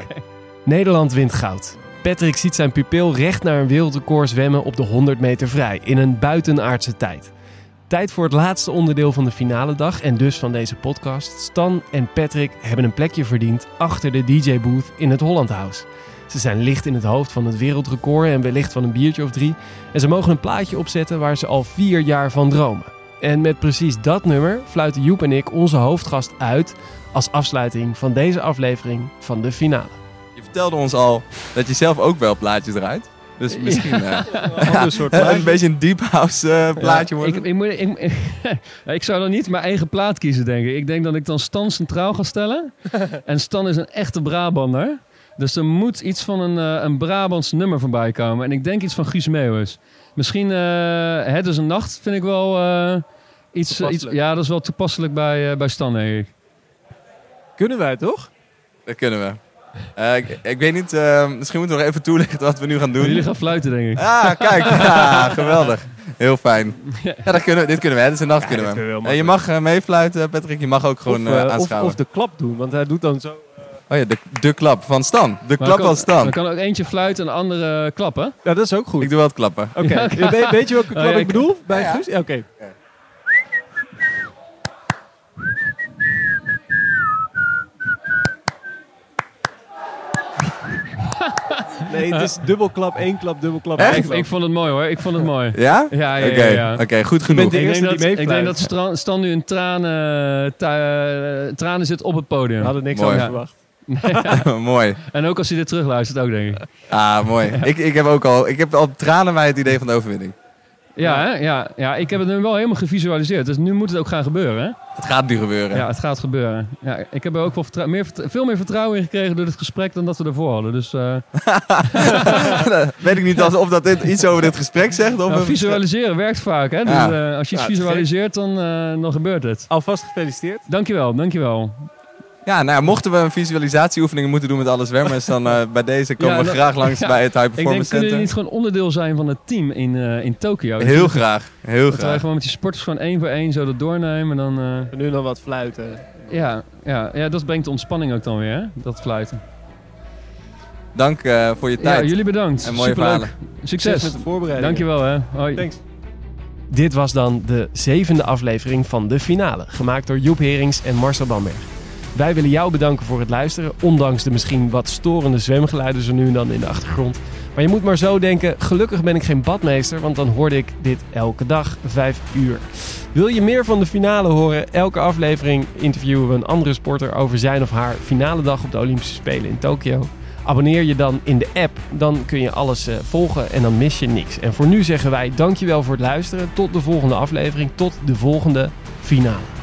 Nederland wint goud. Patrick ziet zijn pupil recht naar een wereldrecord zwemmen op de 100 meter vrij in een buitenaardse tijd. Tijd voor het laatste onderdeel van de finale dag en dus van deze podcast. Stan en Patrick hebben een plekje verdiend achter de DJ-booth in het Holland House. Ze zijn licht in het hoofd van het wereldrecord en wellicht van een biertje of drie. En ze mogen een plaatje opzetten waar ze al vier jaar van dromen. En met precies dat nummer fluiten Joep en ik onze hoofdgast uit als afsluiting van deze aflevering van de finale. Je vertelde ons al dat je zelf ook wel plaatjes draait. Dus misschien eh, Ander soort een plaatje. beetje een deep house eh, plaatje Ja, worden. Ik, ik, moet, ik, Ja, ik zou dan niet mijn eigen plaat kiezen, denk ik. Ik denk dat ik dan Stan centraal ga stellen. en Stan is een echte Brabander. Dus er moet iets van een, eh, een Brabants nummer voorbij komen. En ik denk iets van Guus Meeuwis. Misschien eh, Het is een nacht vind ik wel eh, iets, iets... Ja, dat is wel toepasselijk bij, eh, bij Stan, denk ik. Kunnen wij toch? Dat kunnen we. Eh, ik, ik weet niet, eh, misschien moeten we nog even toelichten wat we nu gaan doen. Jullie gaan fluiten, denk ik. Ah, kijk. Ja, geweldig. Heel fijn. Ja, dat kunnen we, dit kunnen we. hè. Dit is een nacht kunnen we. kunnen we heel Eh, je mag eh, meefluiten, Patrick. Je mag ook gewoon of, eh, eh, of, of de klap doen, want hij doet dan zo. Oh ja, de, de klap van Stan. De Maar klap kan- van Stan. Dan kan ook eentje fluiten en de andere klappen. Ja, dat is ook goed. Ik doe wel het klappen. Oké, Ja, weet, weet je welke klap ja, ik ik- bedoel? Bij Ja, ja. Guus? Ja, oké. Nee, het is dubbelklap, één klap, dubbelklap, één Ik, klap. ik vond het mooi hoor. Ik vond het mooi. Ja? Ja, ja, Oké, ja. ja. Oké, goed genoeg. bent de Ik eerste denk, dat, ik denk dat Stan, nu in tranen, tu- tranen zit op het podium. We hadden niks anders verwacht. mooi. En ook als hij dit terugluistert ook, denk ik. Ah, mooi. Ik, ik heb ook al, ik heb al tranen bij het idee van de overwinning. Ja, hè? ja, ja, ik heb het nu wel helemaal gevisualiseerd. Dus nu moet het ook gaan gebeuren. Hè? Het gaat nu gebeuren. Ja, het gaat gebeuren. Ja, ik heb er ook wel vertrou- meer, veel meer vertrouwen in gekregen door dit gesprek dan dat we ervoor hadden. Dus eh, Weet ik niet of dat dit iets over dit gesprek zegt. Of nou, visualiseren werkt vaak. Hè? Dus, Ja. eh, als je iets Ja, het visualiseert, dan, eh, dan gebeurt het. Alvast gefeliciteerd. Dankjewel, dankjewel. Ja, nou ja, mochten we een visualisatieoefening moeten doen met alle zwemmers, dan eh, bij deze komen Ja, we graag langs ja. bij het High Ik denk, Performance kunnen jullie Center. niet gewoon onderdeel zijn van het team in, eh, in Tokio? Heel graag, heel Dat wij graag. gewoon met die sporters gewoon één voor één zo dat doornemen. En dan, eh, Nu dan wat fluiten. ja, ja, ja, dat brengt de ontspanning ook dan weer, hè? dat fluiten. Dank eh, voor je Ja, tijd. jullie bedankt. En mooie Superleuk. verhalen. Succes. met de voorbereiding. Dankjewel hè. Hoi. Thanks. Dit was dan de zevende aflevering van de finale, gemaakt door Joep Herings en Marcel Bamberg. Wij willen jou bedanken voor het luisteren, ondanks de misschien wat storende zwemgeluiden zo nu en dan in de achtergrond. Maar je moet maar zo denken, gelukkig ben ik geen badmeester, want dan hoorde ik dit elke dag, vijf uur. Wil je meer van de finale horen? Elke aflevering interviewen we een andere sporter over zijn of haar finale dag op de Olympische Spelen in Tokio. Abonneer je dan in de app, dan kun je alles eh, volgen en dan mis je niks. En voor nu zeggen wij dankjewel voor het luisteren. Tot de volgende aflevering, tot de volgende finale.